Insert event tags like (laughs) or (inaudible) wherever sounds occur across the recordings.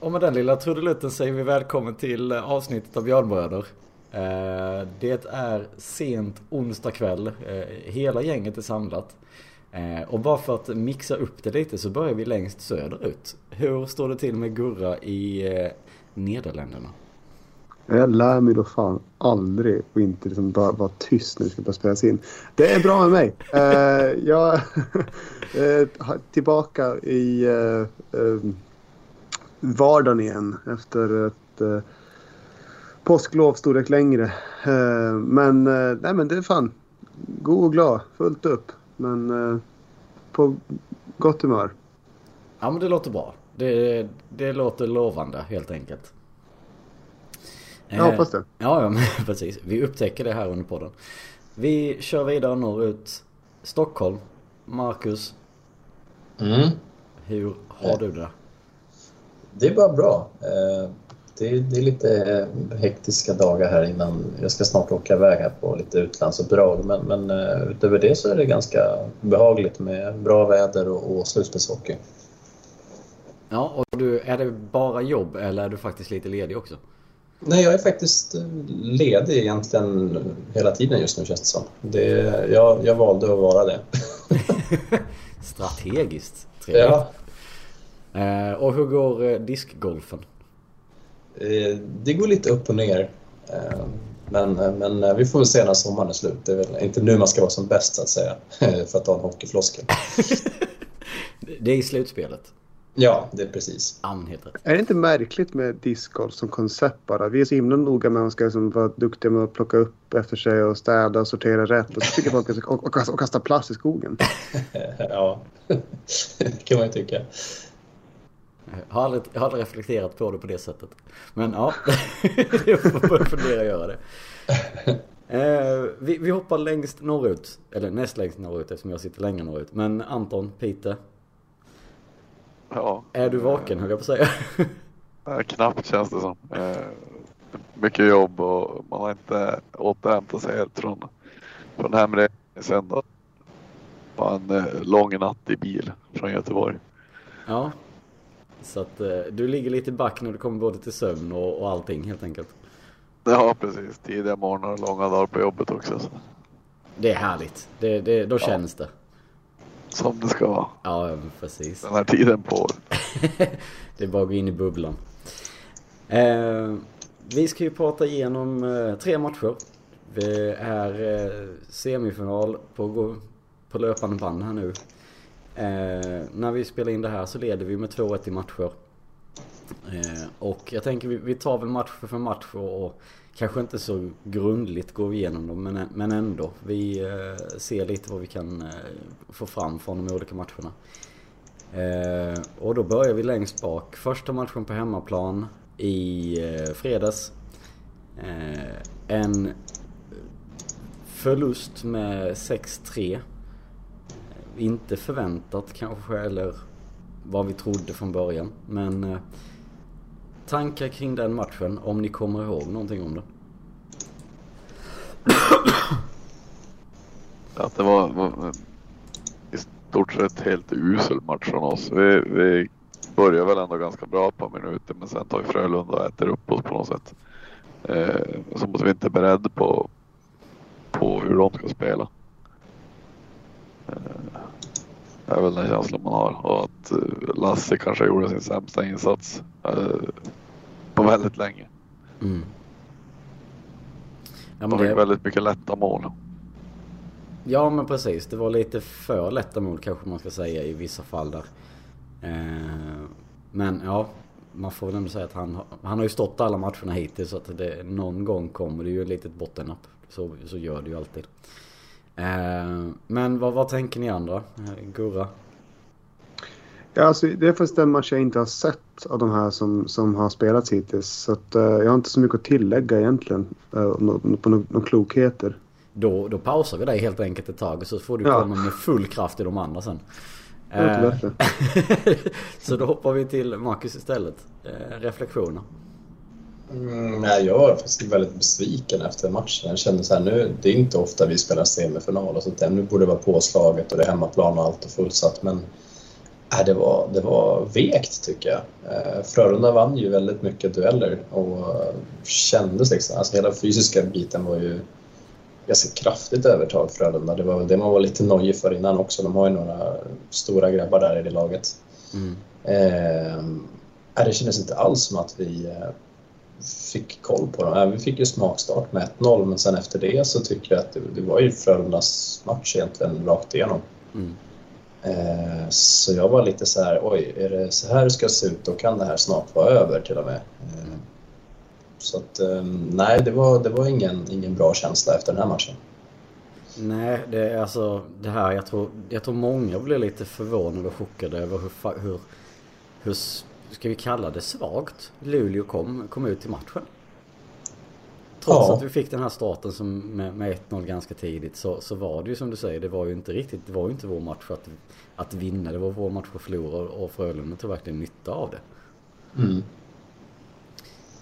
Och med den lilla trudelutten säger vi välkommen till avsnittet av Björnbröder. Eh, det är sent onsdag kväll. Eh, hela gänget är samlat. Eh, och bara för att mixa upp det lite så börjar vi längst söderut. Hur står det till med Gurra i Nederländerna? Jag lär mig då fan aldrig och inte liksom bara vara tyst när det ska börja spelas in. Det är bra med mig. (laughs) Eh, jag (laughs) är tillbaka i eh, eh, vardagen igen efter ett eh, påsklov storlek längre. Eh, men, eh, nej, men det är fan god och glad, fullt upp. Men eh, på gott humör. Ja men det låter bra. Det, det låter lovande helt enkelt. Jag hoppas det. Ja, ja men (laughs) precis. Vi upptäcker det här under podden. Vi kör vidare norrut. Stockholm. Marcus, Mm. hur har du det? Det är bara bra. Eh, Det är, det är lite eh, hektiska dagar här innan. Jag ska snart åka iväg här på lite utlandsuppdrag men, men eh, utöver det så är det ganska behagligt med bra väder och, och slutspelshockey. Ja, och du, är det bara jobb eller är du faktiskt lite ledig också? Nej, jag är faktiskt eh, ledig egentligen hela tiden just nu känns det som. Det, jag, jag valde att vara det. (laughs) Strategiskt trevligt. Ja, Eh, och hur går eh, diskgolfen? eh, det går lite upp och ner. Men, men vi får väl se när sommaren är slut. Det är väl inte nu man ska vara som bäst så att säga. (laughs) För att ta en hockeyfloskel. (laughs) Det är i slutspelet. Ja, det är precis. Ann heter det. Är det inte märkligt med discgolf som koncept bara? Vi är så himla noga med att man ska liksom vara duktiga med att plocka upp efter sig och städa och sortera rätt. Och så tycker folk att och, och, kasta- och kasta plast i skogen. (laughs) Ja, det kan man ju tycka. Jag har aldrig, jag har aldrig reflekterat på det på det sättet. Men ja, (laughs) jag får börja fundera och göra det. Eh, vi, vi hoppar längst norrut. Eller näst längst norrut eftersom jag sitter längre norrut. Men Anton, Peter. Ja. Är du vaken höll jag på att säga. (laughs) Knappt känns det som. Eh, mycket jobb och man har inte återhämtat sig helt från, från hemresan söndag. På en eh, lång natt i bil från Göteborg. Ja. Så att eh, du ligger lite back när du kommer både till sömn och, och allting helt enkelt. Ja precis, tidiga morgnar och långa dagar på jobbet också. Så. Det är härligt. Det, det, då känns det. Som det ska vara Ja, precis. den här tiden på året. (laughs) Det är bara att gå in i bubblan. Eh, vi ska ju prata igenom eh, tre matcher. Vi är eh, semifinal på, på löpande band här nu. Eh, när vi spelar in det här så leder vi med 2-1 i matcher. Eh, och jag tänker vi, vi tar väl match för match och, och kanske inte så grundligt går igenom dem men, men ändå. Vi eh, ser lite vad vi kan eh, få fram från de olika matcherna. Och då börjar vi längst bak. Första matchen på hemmaplan i fredags. En förlust med 6-3. Inte förväntat kanske eller vad vi trodde från början. Men eh, tankar kring den matchen om ni kommer ihåg någonting om det? Att det var, var i stort sett helt usel match från oss. Vi, vi börjar väl ändå ganska bra på minuter men sen tar vi Frölunda och äter upp oss på något sätt. Eh, så måste vi inte beredda på, på hur de ska spela. Eh, det är väl den känslan man har och att eh, Lasse kanske gjorde sin sämsta insats eh, på väldigt länge. Mm. Ja, men De fick det, väldigt mycket lätta mål. Ja men precis, det var lite för lätta mål kanske man ska säga i vissa fall där. Eh, men ja, man får väl ändå säga att han, han har ju stått alla matcherna hittills så att det, någon gång kommer det ju ett litet bottennapp. Så, så gör det ju alltid. Eh, men vad, vad tänker ni andra? Eh, Gurra? Ja, alltså, det är faktiskt den match jag inte har sett av de här som, som har spelats hittills. Så att, eh, jag har inte så mycket att tillägga egentligen. Uh, på några några klokheter. Då, då pausar vi dig helt enkelt ett tag och så får du Ja. komma med full kraft i de andra sen. Eh, bättre. (laughs) så då hoppar vi till Marcus istället. Eh, reflektioner. Mm, nej, jag var faktiskt väldigt besviken efter matchen. Jag kände så här, nu, det är inte ofta vi spelar semifinal och sånt där. Nu borde det vara påslaget och det är hemmaplan och allt och fullsatt. Men nej, det, var, det var vekt tycker jag. Eh, Frölunda vann ju väldigt mycket dueller och kändes liksom, alltså hela fysiska biten var ju ganska kraftigt övertag Frölunda. Det var det man var lite nojig för innan också. De har ju några stora grabbar där i det laget. Mm. Eh, det kändes inte alls som att vi eh, fick koll på dem. Vi fick ju smakstart med 1-0 men sen efter det så tycker jag att det, det var ju Frölundas match egentligen rakt igenom. Mm. Eh, så jag var lite så här, oj, är det så här det ska se ut då kan det här snart vara över till och med. Eh, så att ehm, nej, det var, det var ingen, ingen bra känsla efter den här matchen. Nej, det är alltså det här. Jag tror, jag tror många blir lite förvånade och chockade över hur, hur, hur ska vi kalla det svagt Luleå kom, kom ut i matchen. Trots ja. att vi fick den här starten som med, med 1-0 ganska tidigt så, så var det ju som du säger, det var ju inte riktigt, det var ju inte vår match att, att vinna. Det var vår match att förlora och Frölunda tog verkligen nytta av det. Mm.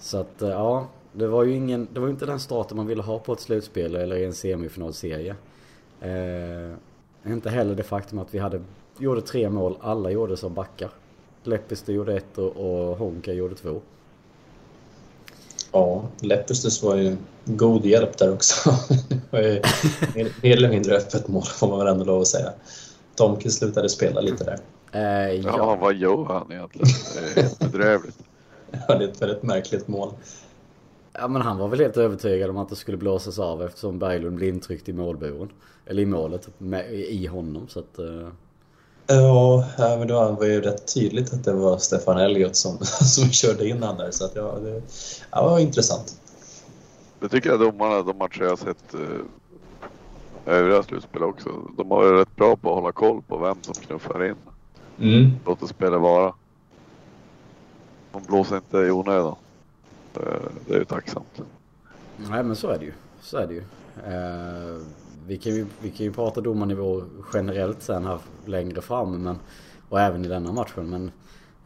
Så att eh, ja, det var ju ingen, det var inte den starten man ville ha på ett slutspel eller i en semifinalserie. Eh, inte heller det faktum att vi hade, gjorde tre mål, alla gjorde som backar. Lepistö gjorde ett och, och Honka gjorde två. Ja, Lepistö var ju god hjälp där också. (laughs) det var ju mer eller mindre öppet mål får man väl ändå lov att säga. Tomke slutade spela lite där. Eh, ja. ja, vad gör han egentligen? Det är helt bedrövligt. (laughs) Ja, det är ett väldigt märkligt mål. Ja men han var väl helt övertygad om att det skulle blåsas av eftersom Berglund blev intryckt i målburen. Eller i målet med, i honom så att... Uh... Ja, men då var ju rätt tydligt att det var Stefan Elliot som, (laughs) som körde in han där så att ja, det, ja, det var intressant. Det tycker jag domarna, de matcher jag har sett uh, övriga slutspel också, de har varit rätt bra på att hålla koll på vem som knuffar in. Mm. Låt spelet vara. De blåser inte i onödan. Det är ju tacksamt. Nej men så är det ju. Så är det ju. Eh, vi, kan ju vi kan ju prata domarnivå generellt sen här längre fram. Men, och även i denna matchen. Men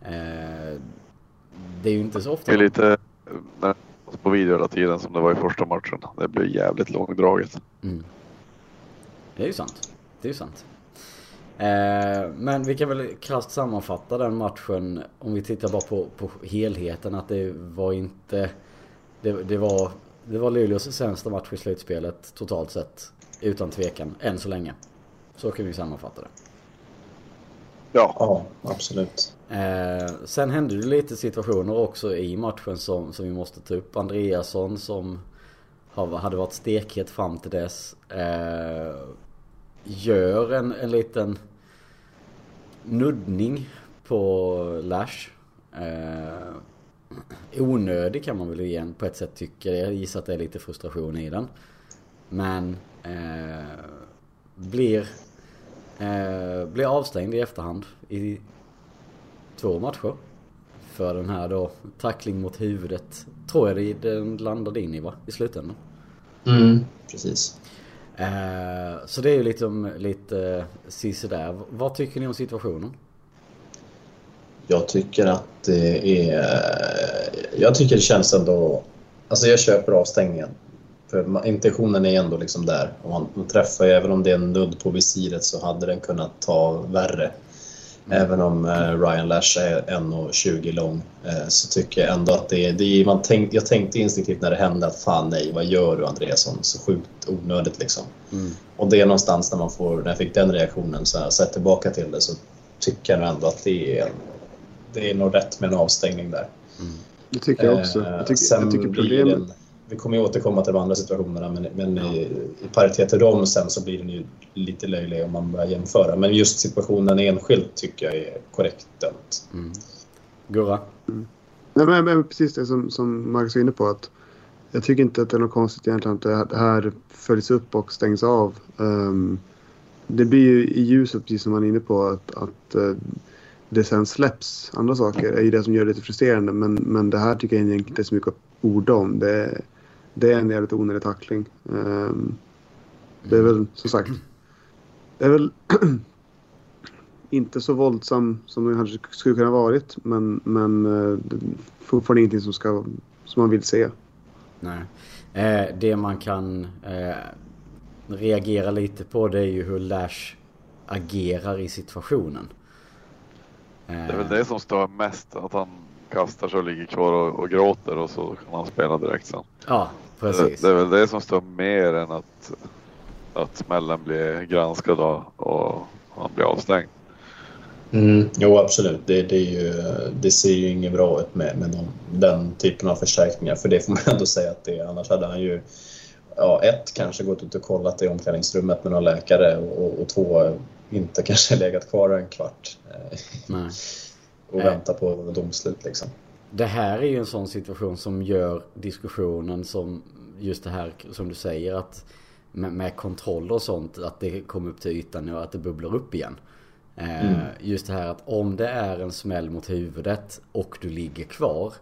eh, det är ju inte så ofta. Det är lite när, på video hela tiden som det var i första matchen. Det blir jävligt långdraget. Mm. Det är ju sant. Det är ju sant. Eh, men vi kan väl krasst sammanfatta den matchen om vi tittar bara på, på helheten att det var inte... Det, det, var, det var Luleås sämsta match i slutspelet totalt sett. Utan tvekan, än så länge. Så kan vi sammanfatta det. Ja, ja absolut. Eh, sen hände det lite situationer också i matchen som, som vi måste ta upp. Andreasson som hade varit stekhet fram till dess. Eh, gör en, en liten nuddning på Lash. Eh, onödig kan man väl igen på ett sätt tycka. Jag gissar att det är lite frustration i den. Men eh, blir, eh, blir avstängd i efterhand i två matcher. För den här då tackling mot huvudet. Tror jag det, den landade in i va? I slutändan. Mm, precis. Eh, så det är ju liksom lite där. Vad tycker ni om situationen? Jag tycker att det är... Jag tycker det känns ändå... Alltså jag köper avstängningen. För intentionen är ändå liksom där. Och man träffar ju, även om det är en nudd på visiret så hade den kunnat ta värre. Mm. Även om eh, Ryan Lash är 1,20 lång eh, så tycker jag ändå att det. Det man tänk, jag tänkte instinktivt när det hände att fan nej, vad gör du Andreasson? Så sjukt onödigt liksom. Mm. Och det är någonstans när man får, när jag fick den reaktionen så här, sett tillbaka till det så tycker jag ändå att det är, det är nog rätt med en avstängning där. Mm. Det tycker jag också. Jag tycker, sen jag tycker problemet vi kommer ju återkomma till de andra situationerna men, men ja. i, i paritet till dem sen så blir den ju lite löjlig om man börjar jämföra. Men just situationen enskilt tycker jag är korrekt dömt. Mm. Gurra? Mm. Nej, men, men, precis det som, som Marcus var inne på. att Jag tycker inte att det är något konstigt egentligen att det här följs upp och stängs av. Um, det blir ju i ljuset, precis som man är inne på, att, att uh, det sen släpps andra saker är ju det som gör det lite frustrerande. Men, men det här tycker jag inte är så mycket att orda om. Det, det är en jävligt onödig tackling. Um, det är väl som sagt. Det är väl (clears throat) inte så våldsam som det kanske skulle kunna varit. Men, men uh, fortfarande ingenting som ska som man vill se. Nej. Eh, det man kan eh, reagera lite på det är ju hur Lash agerar i situationen. Det är väl det som stör mest. Att han kastar sig och ligger kvar och, och gråter och så kan han spela direkt sen. Ja, precis. Det, det är väl det som stör mer än att, att smällen blir granskad och, och han blir avstängd. Mm, jo, absolut. Det, det, är ju, det ser ju inget bra ut med, med någon, den typen av förstärkningar. För det får man (laughs) ändå säga att det är. Annars hade han ju, ja, ett, kanske gått ut och kollat i omklädningsrummet med någon läkare och, och två, inte (laughs) kanske legat kvar en kvart eh, Nej. och väntat på domslut. Liksom. Det här är ju en sån situation som gör diskussionen som just det här som du säger att med, med kontroll och sånt att det kommer upp till ytan och att det bubblar upp igen. Eh, Mm. Just det här att om det är en smäll mot huvudet och du ligger kvar.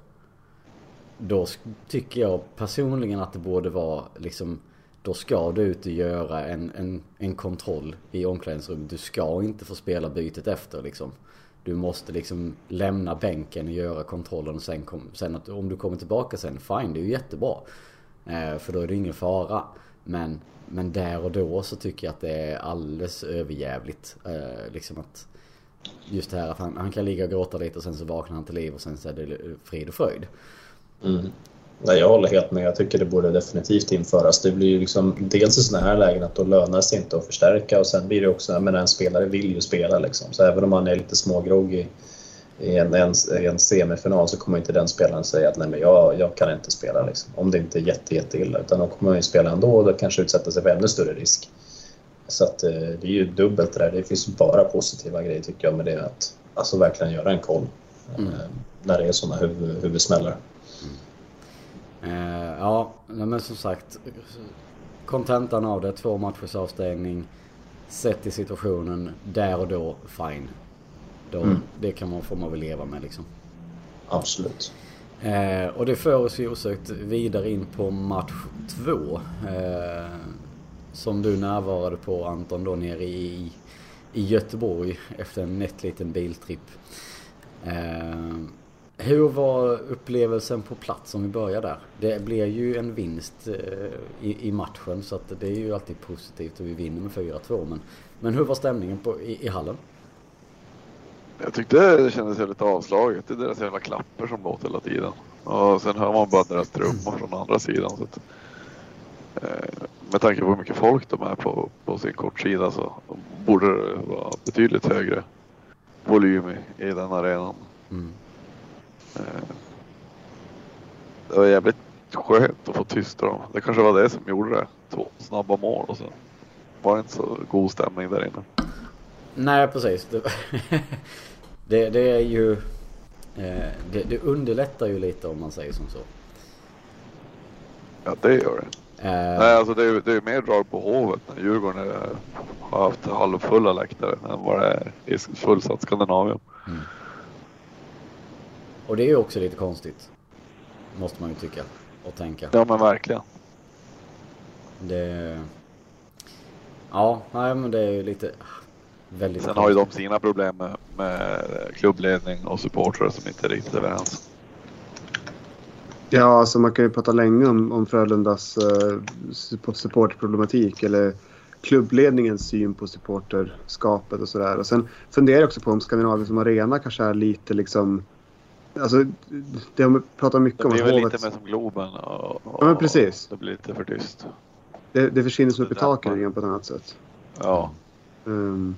Då tycker jag personligen att det borde vara liksom Då ska du ut och göra en, en, en kontroll i omklädningsrummet. Du ska inte få spela bytet efter liksom. Du måste liksom lämna bänken och göra kontrollen och sen, kom, sen att om du kommer tillbaka sen, fine det är ju jättebra. Eh, för då är det ingen fara. Men, men där och då så tycker jag att det är alldeles överjävligt. Eh, liksom att Just det här att han, han kan ligga och gråta lite och sen så vaknar han till liv och sen så är det frid och fröjd. Mm. Nej, jag håller helt med. Jag tycker det borde definitivt införas. Det blir ju liksom dels i sådana här lägen att då lönar det sig inte att förstärka och sen blir det också, menar en spelare vill ju spela liksom. Så även om man är lite smågrogg i en, en, en semifinal så kommer inte den spelaren säga att nej men jag, jag kan inte spela liksom. Om det inte är jätte, jätte illa. Utan då kommer man ju spela ändå och då kanske utsätta sig för ännu större risk. Så att eh, det är ju dubbelt det där. Det finns bara positiva grejer tycker jag med det att alltså verkligen göra en koll. Mm. Eh, när det är sådana huvud, huvudsmällar. Eh, ja, men som sagt. Kontentan av det, två matchers avstängning. Sett i situationen, där och då, fine. Då, Mm. Det kan man, får man väl leva med liksom. Absolut. Eh, och det för oss ju osökt vidare in på match två. Eh, som du närvarade på Anton då nere i, i Göteborg efter en nätt liten biltripp. Eh, hur var upplevelsen på plats om vi börjar där? Det blev ju en vinst eh, i, i matchen så att det är ju alltid positivt och vi vinner med 4-2. Men, men hur var stämningen på, i, i hallen? Jag tyckte det kändes väldigt avslaget. Det är deras jävla klapper som låter hela tiden. Och sen hör man bara deras trummor från andra sidan. Så att, eh, med tanke på hur mycket folk de är på, på sin kortsida så borde det vara betydligt högre volym i, i den arenan. Mm. Eh, det var jävligt skönt att få tysta dem. Det kanske var det som gjorde det. Två snabba mål och sen var det inte så god stämning där inne. Nej precis. Det, (laughs) det, det är ju... Eh, det, det underlättar ju lite om man säger som så. Ja, det gör det. Eh, Nej, alltså det är, det är mer drag på Hovet när Djurgården är, har haft halvfulla läktare än vad det är i fullsatt Skandinavium. Och det är ju också lite konstigt. Måste man ju tycka och tänka. Ja men verkligen. Det... Ja, nej men det är ju lite... Väldigt Sen har ju de sina problem med, med klubbledning och supportrar som inte är riktigt överens. Ja, alltså man kan ju prata länge om, om Frölundas uh, supporterproblematik eller klubbledningens syn på supporterskapet och sådär. Och sen funderar jag också på om Skandinavien som arena kanske är lite liksom... Alltså, det har man pratat mycket Det om. blir att väl Hovet- lite mer som Globen och, och Ja, men precis. det blir lite för tyst. det, det försvinner som upp i Det grann på ett annat sätt. Ja. Um,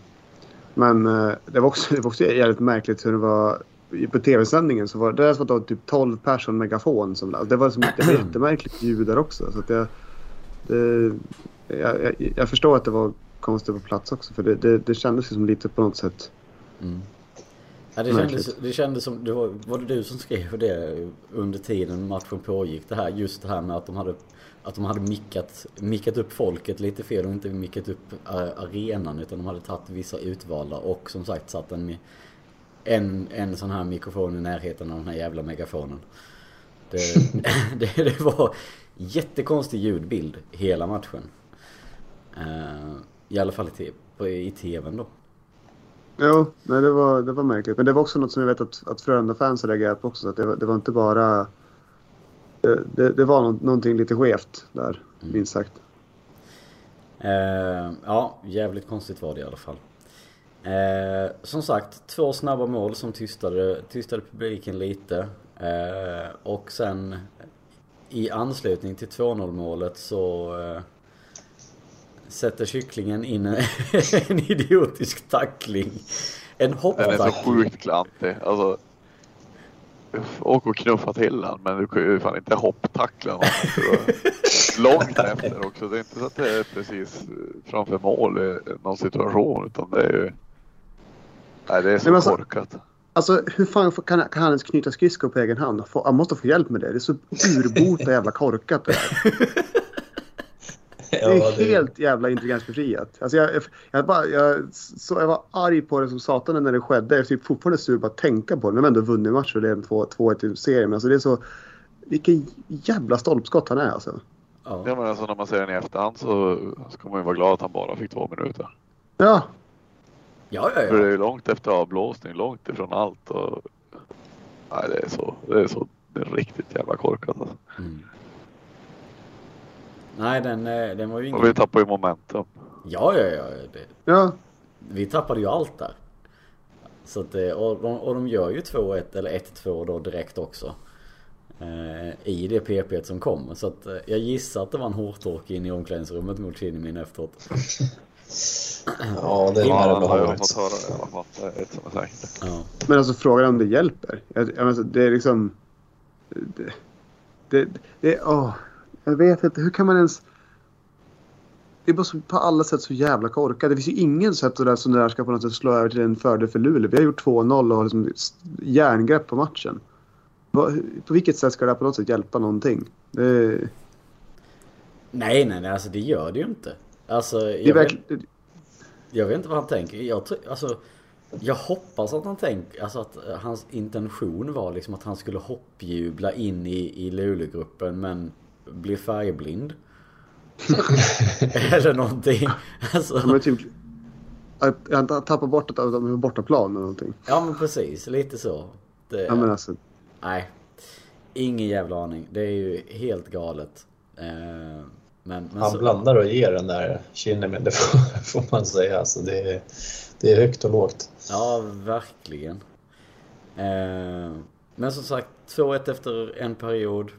men eh, det, var också, det var också jävligt märkligt hur det var på tv-sändningen. Så var, det var då typ 12 personer megafon. Som, det var, som, det var (clears throat) jättemärkligt ljud där också. Så att jag, det, jag, jag, förstår att det var konstigt på plats också. För det, det, det kändes som lite på något sätt. Mm. Ja, det, kändes, det kändes som, det var, var det du som skrev det under tiden matchen pågick? Det här, just det här med att de hade, att de hade mickat, mickat upp folket lite fel och inte mickat upp a- arenan utan de hade tagit vissa utvalda och som sagt satt en, en, en sån här mikrofon i närheten av den här jävla megafonen. Det, (laughs) det, det var jättekonstig ljudbild hela matchen. Eh, I alla fall i, i tvn då. Jo, nej, det, var, det var märkligt. Men det var också något som jag vet att, att Frölunda-fans reagerade på också. Så att det, var, det var inte bara... Det, det, det var nå- någonting lite skevt där, minst sagt. Eh, ja, jävligt konstigt var det i alla fall. Eh, som sagt, två snabba mål som tystade, tystade publiken lite. Eh, och sen i anslutning till 2-0 målet så eh, sätter kycklingen in en, (laughs) en idiotisk tackling. En Den är så hopptackling. sjukt klantig. Alltså, åk och knuffa till han men du kan ju fan inte hopptackla honom. Långt efter också. Det är inte så att det är precis framför mål i någon situation utan det är ju... Nej det är så alltså- korkat. Alltså hur fan får- kan, kan han ens knyta skridskor på egen hand? Han måste få hjälp med det. Det är så urbota jävla korkat det där. (laughs) Det är Ja, det- helt jävla intelligensbefriat. Alltså jag, jag, jag, bara, jag, så, jag var arg på det som satan när det skedde. Jag är typ fortfarande sur på att tänka på det. Nu har ändå vunnit matchen och det är en 2-1 i serien. Men alltså det är så... Vilken jävla stolpskott han är alltså. Ja. Ja men alltså när man ser den i efterhand så ska man ju vara glad att han bara fick två minuter. Ja, Ja, ja, För det är ja. ju långt efter avblåsning, långt ifrån allt och... Nej det är så, det är så det är riktigt jävla korkat alltså. Mm. Nej, den, eh, den var ju Och vi ingen... tappar ju momentum. Ja, ja, ja. Det, ja. vi tappade ju allt där. Så att, eh, och, de, och de gör ju 2-1 eller 1-2 då direkt också. Eh, I det PP som kom. Så att eh, jag gissar att det var en hårtork in i omklädningsrummet mot Kinnimin efteråt. Ja, det Ja, lär det som är säkert. Ja. Men alltså frågan är om det hjälper. Jag, jag, alltså, det är liksom... Det, det, det, åh, jag vet inte. Hur kan man ens... Det är bara så, på alla sätt så jävla korkat. Det finns ju ingen sätt att det där, som det där ska på något sätt slå över till en fördel för Luleå. Vi har gjort 2-0 och har liksom järngrepp på matchen. På vilket sätt ska det här på något sätt hjälpa någonting? Det, Nej, nej, nej. Alltså det gör det ju inte. Alltså, jag, vet, verkligen... jag vet inte vad han tänker. Jag, alltså, jag hoppas att han tänker... Alltså att eh, hans intention var liksom att han skulle hoppjubla in i, i Luleågruppen men bli färgblind. (laughs) Eller någonting. Alltså, Men typ, han tappar bort att de är bortaplan eller någonting. ja men precis, lite så. Det, Ja, men alltså, Nej. Ingen jävla aning. Det är ju helt galet. Eh, men, men Han så, blandar och ger den där kinden med, det får, (laughs) får man säga. Alltså det, är, det är högt och lågt. Ja, verkligen. Eh, men som sagt, 2-1 efter en period.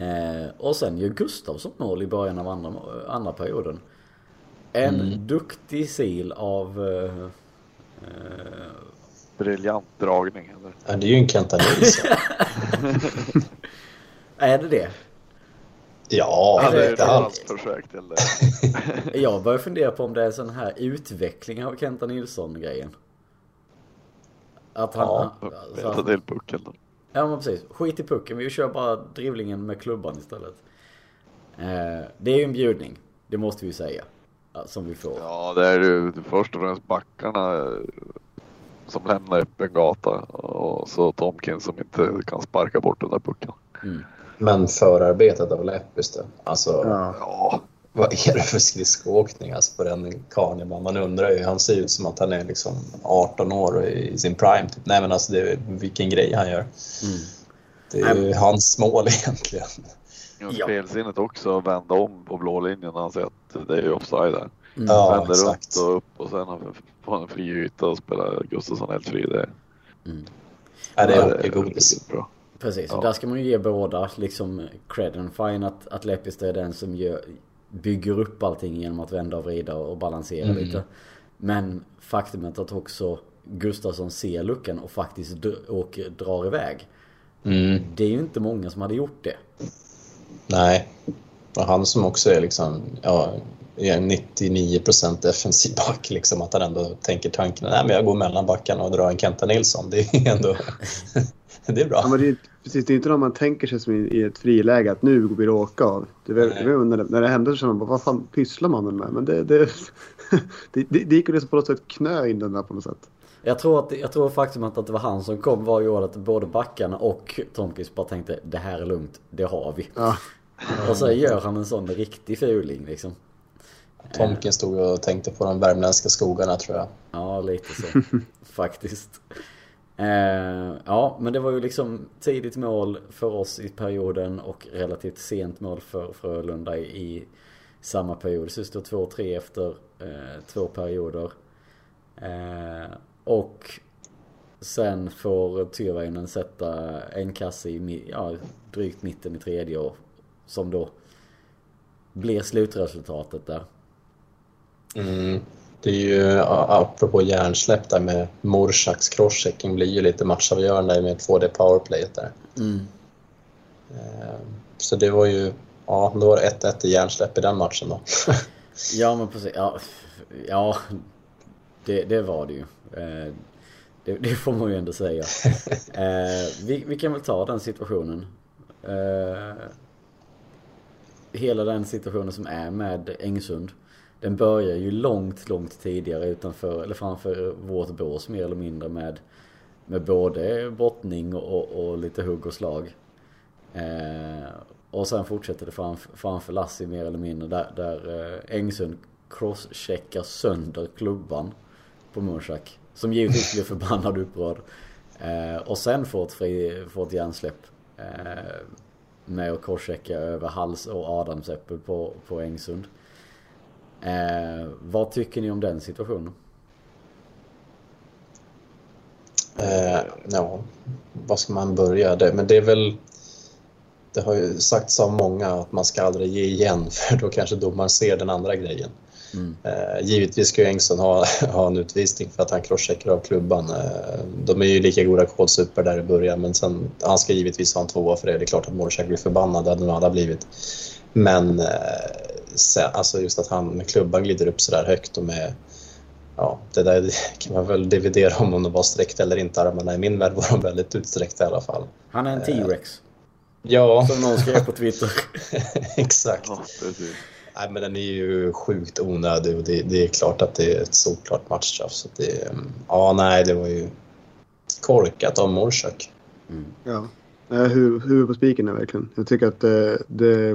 Eh, och sen gör Gustavsson mål i början av andra, andra perioden. En Mm. duktig sil av... Eh, eh, Briljant dragning. Eller? Ja, det är ju en Kenta Nilsson. (laughs) är det det? Ja, allt. halvt försök till det. (laughs) Jag börjar fundera på om det är en sån här utveckling av Kenta Nilsson-grejen. Att han... Ja, alltså Peta att- till pucken då. Ja men precis. Skit i pucken. Vi kör bara drivlingen med klubban istället. Eh, det är ju en bjudning. Det måste vi ju säga. Ja, Som vi får. Ja, det är ju först och främst backarna eh, som lämnar öppen gata och så Tomkins som inte kan sparka bort den där pucken. Mm. Men förarbetet av Leppis då? Alltså, ja. Ja, vad är det för skridskoåkning alltså, på den karln? Man undrar ju. Han ser ut som att han är liksom 18 år i sin prime. Typ. Nej men alltså, det är, vilken grej han gör. Mm. Det är ju hans mål (laughs) egentligen. Ja. spelsinnet också att vända om på blå linjen när han ser att det är ju offside där. Mm. Ja, Vänder exakt. runt och upp och sen får han en fri yta och spelar Gustafsson helt fri. Det, Mm. Ja, det ja, är hockeygodis. bra. Precis, Ja. och där ska man ju ge båda liksom credden. Fine att, att Lepistö är den som gör, bygger upp allting genom att vända och vrida och balansera Mm. lite. Men faktumet att också Gustafsson ser luckan och faktiskt och drar iväg. Mm. Det är ju inte många som hade gjort det. Nej. Och han som också är liksom, ja, är 99 defensiv back, liksom, att han ändå tänker tanken nej men jag går mellan backarna och drar en Kenta Nilsson. Det är ändå... (laughs) (laughs) det är bra. Ja, men det, är, precis, det är inte när man tänker sig som i, i ett friläge att nu blir det åka av. Det, är väl- Nej. det, väl när, det, när det händer så känner man bara, vad fan pysslar man med? Men det, det, (laughs) det, det, det gick ju liksom på något sätt knö in den där på något sätt. Jag tror, att, jag tror faktum att det var han som kom var ju att både backarna och Tomkins bara tänkte det här är lugnt, det har vi. Ja, Och så gör han en sån riktig fuling liksom. Tomkin stod och tänkte på de värmländska skogarna tror jag. Ja, lite så. (laughs) Faktiskt. Eh, ja, men det var ju liksom tidigt mål för oss i perioden och relativt sent mål för Frölunda i, i samma period. Så det stod 2-3 efter eh, två perioder. Eh, och sen får Tyrväinen sätta en kasse i ja, drygt mitten i tredje år. som då blir slutresultatet där. Mm. Det är ju, apropå hjärnsläpp där med Morshaks crosschecking blir ju lite matchavgörande med 2D powerplayet där. Mm. Eh, så det var ju, ja, då var det 1-1 i hjärnsläpp i den matchen då. (laughs) ja, men precis. Ja, ja det, det var det ju. Eh, det, det, får man ju ändå säga. (laughs) Eh, vi, vi kan väl ta den situationen. Hela den situationen som är med Engsund den börjar ju långt, långt tidigare utanför, eller framför vårt bås mer eller mindre med, med både brottning och, och lite hugg och slag. Eh, och sen fortsätter det framför, framför Lassi mer eller mindre där, där eh, Engsund crosscheckar sönder klubban på Mursak. Som givetvis blir förbannad och upprörd. Eh, och sen får ett, fri, får ett hjärnsläpp. Eh, med att crosschecka över hals och adamsäppel på, på Engsund. Eh, vad tycker ni om den situationen? Eh, ja, vad ska man börja? Det, men det är väl... Det har ju sagts av många att man ska aldrig ge igen (laughs) för då kanske domaren ser den andra grejen. Mm. Eh, givetvis ska ju Engson ha, (laughs) ha en utvisning för att han crosscheckar av klubban. Eh, de är ju lika goda kålsupor där i början men sen, han ska givetvis ha en tvåa för det. Det är klart att Morsak blir förbannad, det hade nog alla blivit. Men eh, alltså just att han med klubban glider upp så där högt och med Ja, det där (laughs) kan man väl dividera om om de var sträckta eller inte. Armarna i min värld var de väldigt utsträckta i alla fall. Han är en T-Rex. Ja. Som någon skrev på Twitter. (laughs) Exakt. Ja, Nej, men den är ju sjukt onödig och det, det, är klart att det är ett såklart matchstraff. Så det, ja, nej, det var ju korkat av Morsak. Mm. Ja, huvudet på spiken är verkligen. Jag tycker att det, det